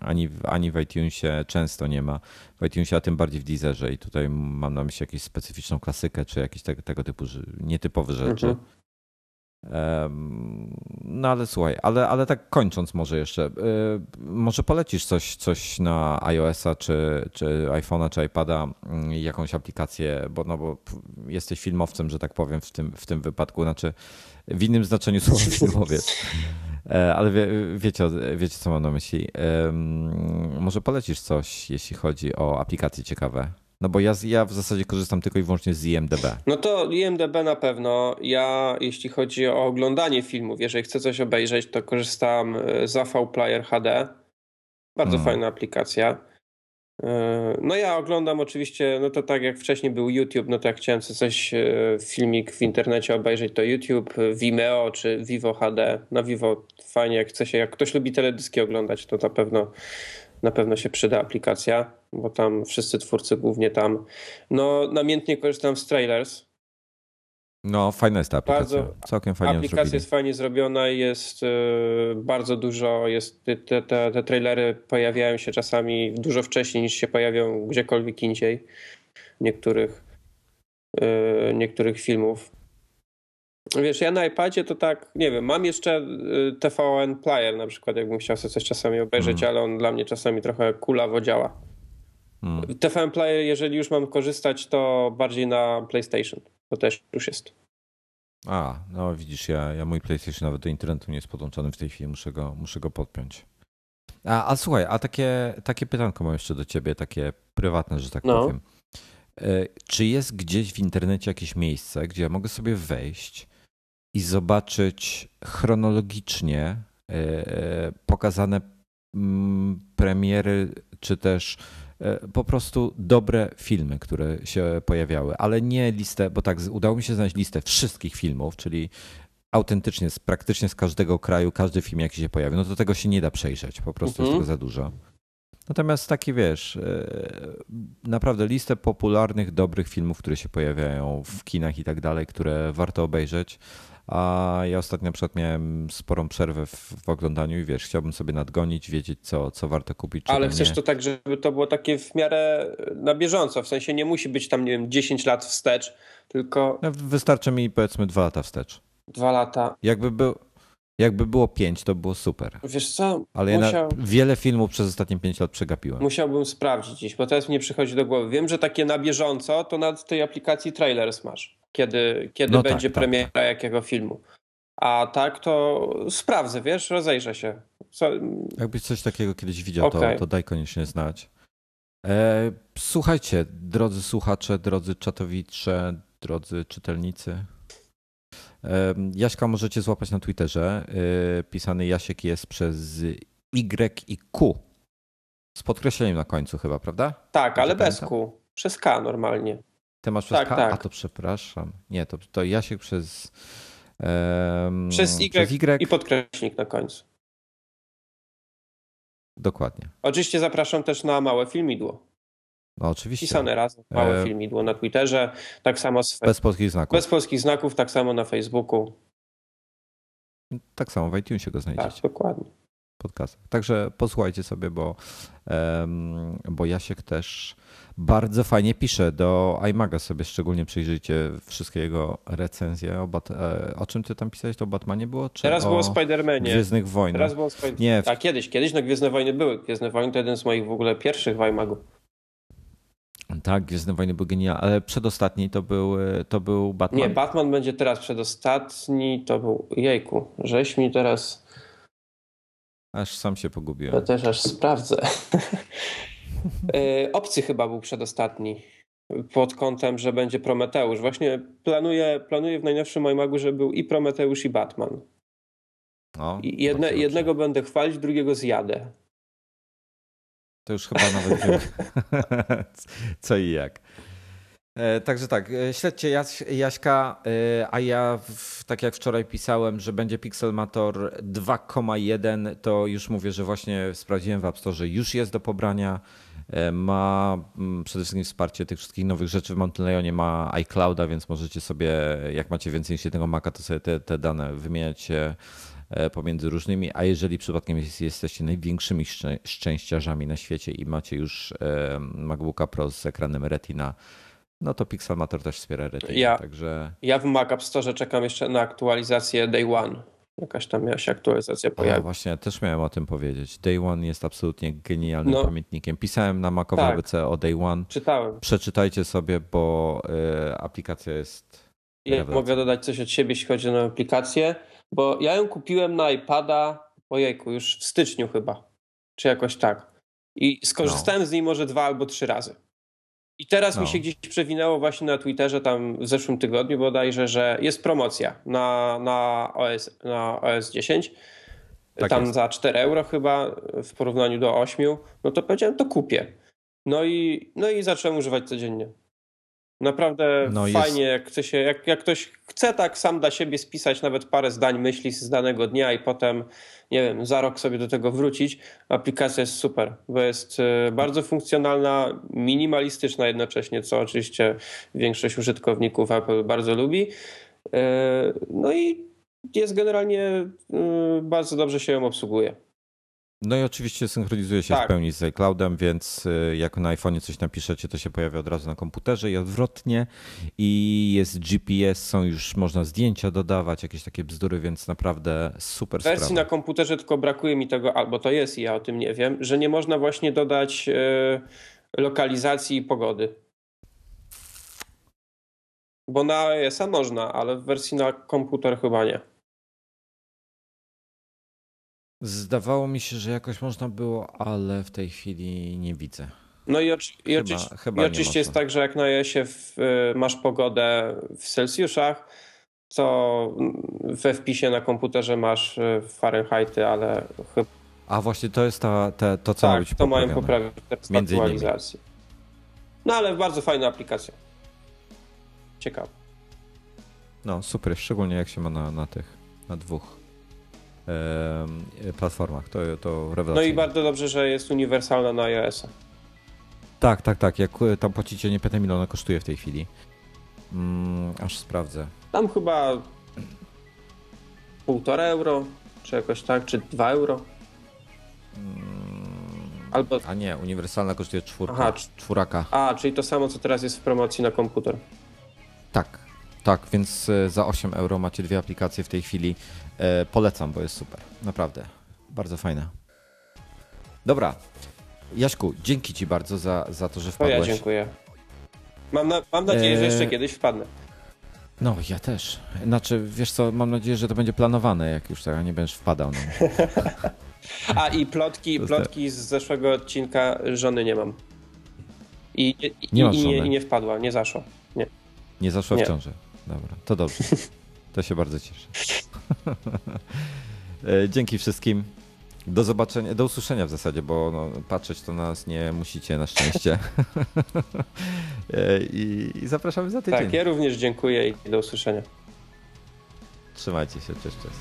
ani, ani w iTunesie, często nie ma w iTunesie, a tym bardziej w Deezerze. I tutaj mam na myśli jakąś specyficzną klasykę, czy jakieś tego, typu nietypowe rzeczy. Mhm. No ale słuchaj, ale, ale tak kończąc może jeszcze, y, może polecisz coś, coś na iOS-a, czy, czy iPhone'a, czy iPada, mm, jakąś aplikację, bo, no bo jesteś filmowcem, że tak powiem w tym, w tym wypadku, znaczy w innym znaczeniu słowa filmowiec. E, ale wie, wiecie, wiecie, co mam na myśli. Może polecisz coś, jeśli chodzi o aplikacje ciekawe? No bo ja, ja w zasadzie korzystam tylko i wyłącznie z IMDB. No to IMDB na pewno. Ja, jeśli chodzi o oglądanie filmów, jeżeli chcę coś obejrzeć, to korzystam e, z AV Player HD. Bardzo hmm. fajna aplikacja. E, no ja oglądam oczywiście, no to tak jak wcześniej był YouTube, no to jak chciałem sobie coś, e, filmik w internecie obejrzeć, to YouTube, Vimeo czy Vivo HD. Na Vivo fajnie, jak chce się, jak ktoś lubi teledyski oglądać, to na pewno na pewno się przyda aplikacja, bo tam wszyscy twórcy głównie tam. No, namiętnie korzystam z trailers. No, fajna jest ta aplikacja. Bardzo, Całkiem fajnie Aplikacja zrobili. jest fajnie zrobiona i jest y, bardzo dużo, jest, te, te, te trailery pojawiają się czasami dużo wcześniej niż się pojawią gdziekolwiek indziej niektórych, y, niektórych filmów. Wiesz, ja na iPadzie to tak, nie wiem, mam jeszcze y, TVN Player na przykład, jakbym chciał sobie coś czasami obejrzeć, mm. ale on dla mnie czasami trochę kulawo działa. Mm. TVN Player, jeżeli już mam korzystać, to bardziej na PlayStation. To też już jest. A, no widzisz, ja, ja mój PlayStation nawet do internetu nie jest podłączony w tej chwili, muszę go, muszę go podpiąć. A, a słuchaj, a takie, takie pytanko mam jeszcze do ciebie, takie prywatne, że tak no. powiem. E, czy jest gdzieś w internecie jakieś miejsce, gdzie ja mogę sobie wejść i zobaczyć chronologicznie e, e, pokazane mm, premiery, czy też e, po prostu dobre filmy, które się pojawiały, ale nie listę, bo tak udało mi się znaleźć listę wszystkich filmów, czyli autentycznie, z, praktycznie z każdego kraju, każdy film jaki się pojawił, no to tego się nie da przejrzeć, po prostu mhm. jest tego za dużo. Natomiast taki wiesz, naprawdę listę popularnych, dobrych filmów, które się pojawiają w kinach i tak dalej, które warto obejrzeć. A ja ostatnio na przykład miałem sporą przerwę w, w, oglądaniu i wiesz, chciałbym sobie nadgonić, wiedzieć, co, co warto kupić. Ale chcesz nie. to tak, żeby to było takie w miarę na bieżąco, w sensie nie musi być tam, nie wiem, 10 lat wstecz, tylko. No, wystarczy mi powiedzmy dwa lata wstecz. Dwa lata. Jakby był. Jakby było pięć, to było super. Wiesz co? Ale musiał... ja wiele filmów przez ostatnie pięć lat przegapiłem. Musiałbym sprawdzić dziś, bo teraz mi nie przychodzi do głowy. Wiem, że takie na bieżąco to na tej aplikacji trailers masz kiedy, kiedy no będzie tak, tak premiera tak, jakiego filmu. A tak to sprawdzę, wiesz, rozejrzę się. Co... Jakbyś coś takiego kiedyś widział, okay. to, to daj koniecznie znać. E, słuchajcie, drodzy słuchacze, drodzy czatowicze, drodzy czytelnicy. E, Jaśka możecie złapać na Twitterze. E, pisany Jasiek jest przez Y i Q. Z podkreśleniem na końcu chyba, prawda? Tak, ale bez Q. Przez K normalnie. Ty masz przez tak, K? Tak. A to przepraszam. Nie, to, to Jasiek przez. Um, przez, y, przez Y i podkreśnik na końcu. Dokładnie. Oczywiście zapraszam też na małe filmidło. No oczywiście. Pisane razem, małe e... filmidło na Twitterze, tak samo z... Bez polskich znaków. Bez polskich znaków, tak samo na Facebooku. Tak samo w iTunesie go znajdziecie. Tak, dokładnie. Podcast. Także posłuchajcie sobie, bo, bo Jasiek też bardzo fajnie pisze. Do iMaga sobie szczególnie przyjrzyjcie wszystkie jego recenzje. O, Bat e, o czym ty tam pisałeś? To o Batmanie było? Czy Teraz o było o Spider-Manie. Gwiezdnych Wojnach. Teraz było Spider Nie. A kiedyś, kiedyś no Gwiezdne Wojny były. Gwiezdne Wojny to jeden z moich w ogóle pierwszych w iMagu. Tak, Gwiezdne Wojny były genialne, ale przedostatni to był, to był Batman. Nie, Batman będzie teraz przedostatni, to był, jejku, żeś mi teraz... Aż sam się pogubiłem. Ja też aż sprawdzę. E, Obcy chyba był przedostatni pod kątem, że będzie Prometeusz. Właśnie planuję, planuję w najnowszym iMagu, że był i Prometeusz i Batman. No, I jedne, jednego będę chwalić, drugiego zjadę. To już chyba nawet wiem, co i jak. E, także tak, e, śledźcie Jaś, Jaśka, a ja tak jak wczoraj pisałem, że będzie Pixelmator 2,1, to już mówię, że właśnie sprawdziłem w App Store, już jest do pobrania. E, ma mm, przede wszystkim wsparcie tych wszystkich nowych rzeczy. W Mountain Lionie ma iClouda, więc możecie sobie, jak macie więcej niż jednego Maca, to sobie te, te dane wymieniać e, pomiędzy różnymi, a jeżeli przypadkiem jesteście największymi szczęściarzami na świecie i macie już e, MacBooka Pro z ekranem Retina, no to Pixelmator też wspiera Retina. Ja, także... ja w Mac App Store czekam jeszcze na aktualizację Day One Jakaś tam się aktualizacja pojawiła. właśnie, też miałem o tym powiedzieć. Day One jest absolutnie genialnym no. pamiętnikiem. Pisałem na Macowe tak. ABC o Day One. Czytałem. Przeczytajcie sobie, bo y, aplikacja jest. Ja mogę dodać coś od siebie, jeśli chodzi o aplikację, bo ja ją kupiłem na iPada, ojejku, już w styczniu chyba, czy jakoś tak. I skorzystałem no. z niej może dwa albo trzy razy. I teraz no. mi się gdzieś przewinęło właśnie na Twitterze tam w zeszłym tygodniu bodajże, że jest promocja na, na, OS, na OS 10. Tak tam jest. za 4 euro chyba w porównaniu do 8. No to powiedziałem, to kupię. No i, no i zacząłem używać codziennie. Naprawdę no fajnie, jest... jak, chce się, jak, jak ktoś chce tak sam dla siebie spisać nawet parę zdań myśli z danego dnia i potem, nie wiem, za rok sobie do tego wrócić, aplikacja jest super, bo jest e, bardzo funkcjonalna, minimalistyczna jednocześnie, co oczywiście większość użytkowników Apple bardzo lubi. E, no i jest generalnie e, bardzo dobrze się ją obsługuje. No i oczywiście synchronizuje się tak. w pełni z iCloudem, więc y, jak na iPhone'ie coś napiszecie, to się pojawia od razu na komputerze i odwrotnie. I jest GPS, są już, można zdjęcia dodawać, jakieś takie bzdury, więc naprawdę super W wersji na komputerze tylko brakuje mi tego, albo to jest i ja o tym nie wiem, że nie można właśnie dodać y, lokalizacji i pogody. Bo na iOS-a można, ale w wersji na komputer chyba nie. Zdawało mi się, że jakoś można było, ale w tej chwili nie widzę. No i, oczy chyba, i, oczy chyba i oczywiście jest tak, że jak na jesie y, masz pogodę w Celsjuszach, to we wpisie na komputerze masz y, Fahrenheity, ale chyba... A właśnie to jest ta, te, to, co tak, ma być to mają poprawić Między aktualizację. No ale bardzo fajna aplikacja. Ciekawe. No super, szczególnie jak się ma na, na tych, na dwóch platformach. To, to No i bardzo dobrze, że jest uniwersalna na iOS-a. Tak, tak, tak. Jak tam płacicie, nie pytam ile ona kosztuje w tej chwili. Mm, aż sprawdzę. Tam chyba półtora euro, czy jakoś tak, czy dwa euro. Albo... A nie, uniwersalna kosztuje czwórka, Aha, czwóraka. A, czyli to samo, co teraz jest w promocji na komputer. Tak, tak, więc e, za 8 euro macie dwie aplikacje w tej chwili. E, polecam, bo jest super. Naprawdę. Bardzo fajne. Dobra. Jaśku, dzięki Ci bardzo za, za to, że wpadłeś. To ja dziękuję. Mam, na, mam nadzieję, że jeszcze e, kiedyś wpadnę. No, ja też. Znaczy, wiesz co, mam nadzieję, że to będzie planowane, jak już tak nie będziesz wpadał. No. A i plotki, plotki z zeszłego odcinka żony nie mam. I, i, nie, i, i nie, nie wpadła, nie zaszło. Nie, nie zaszła nie. w ciąży. Dobra, to dobrze. To się bardzo cieszę. E, dzięki wszystkim. Do zobaczenia, do usłyszenia w zasadzie, bo no, patrzeć to nas nie musicie na szczęście. E, I, I, zapraszamy za tydzień. Tak, ja również dziękuję i do usłyszenia. Trzymajcie się, cześć, cześć.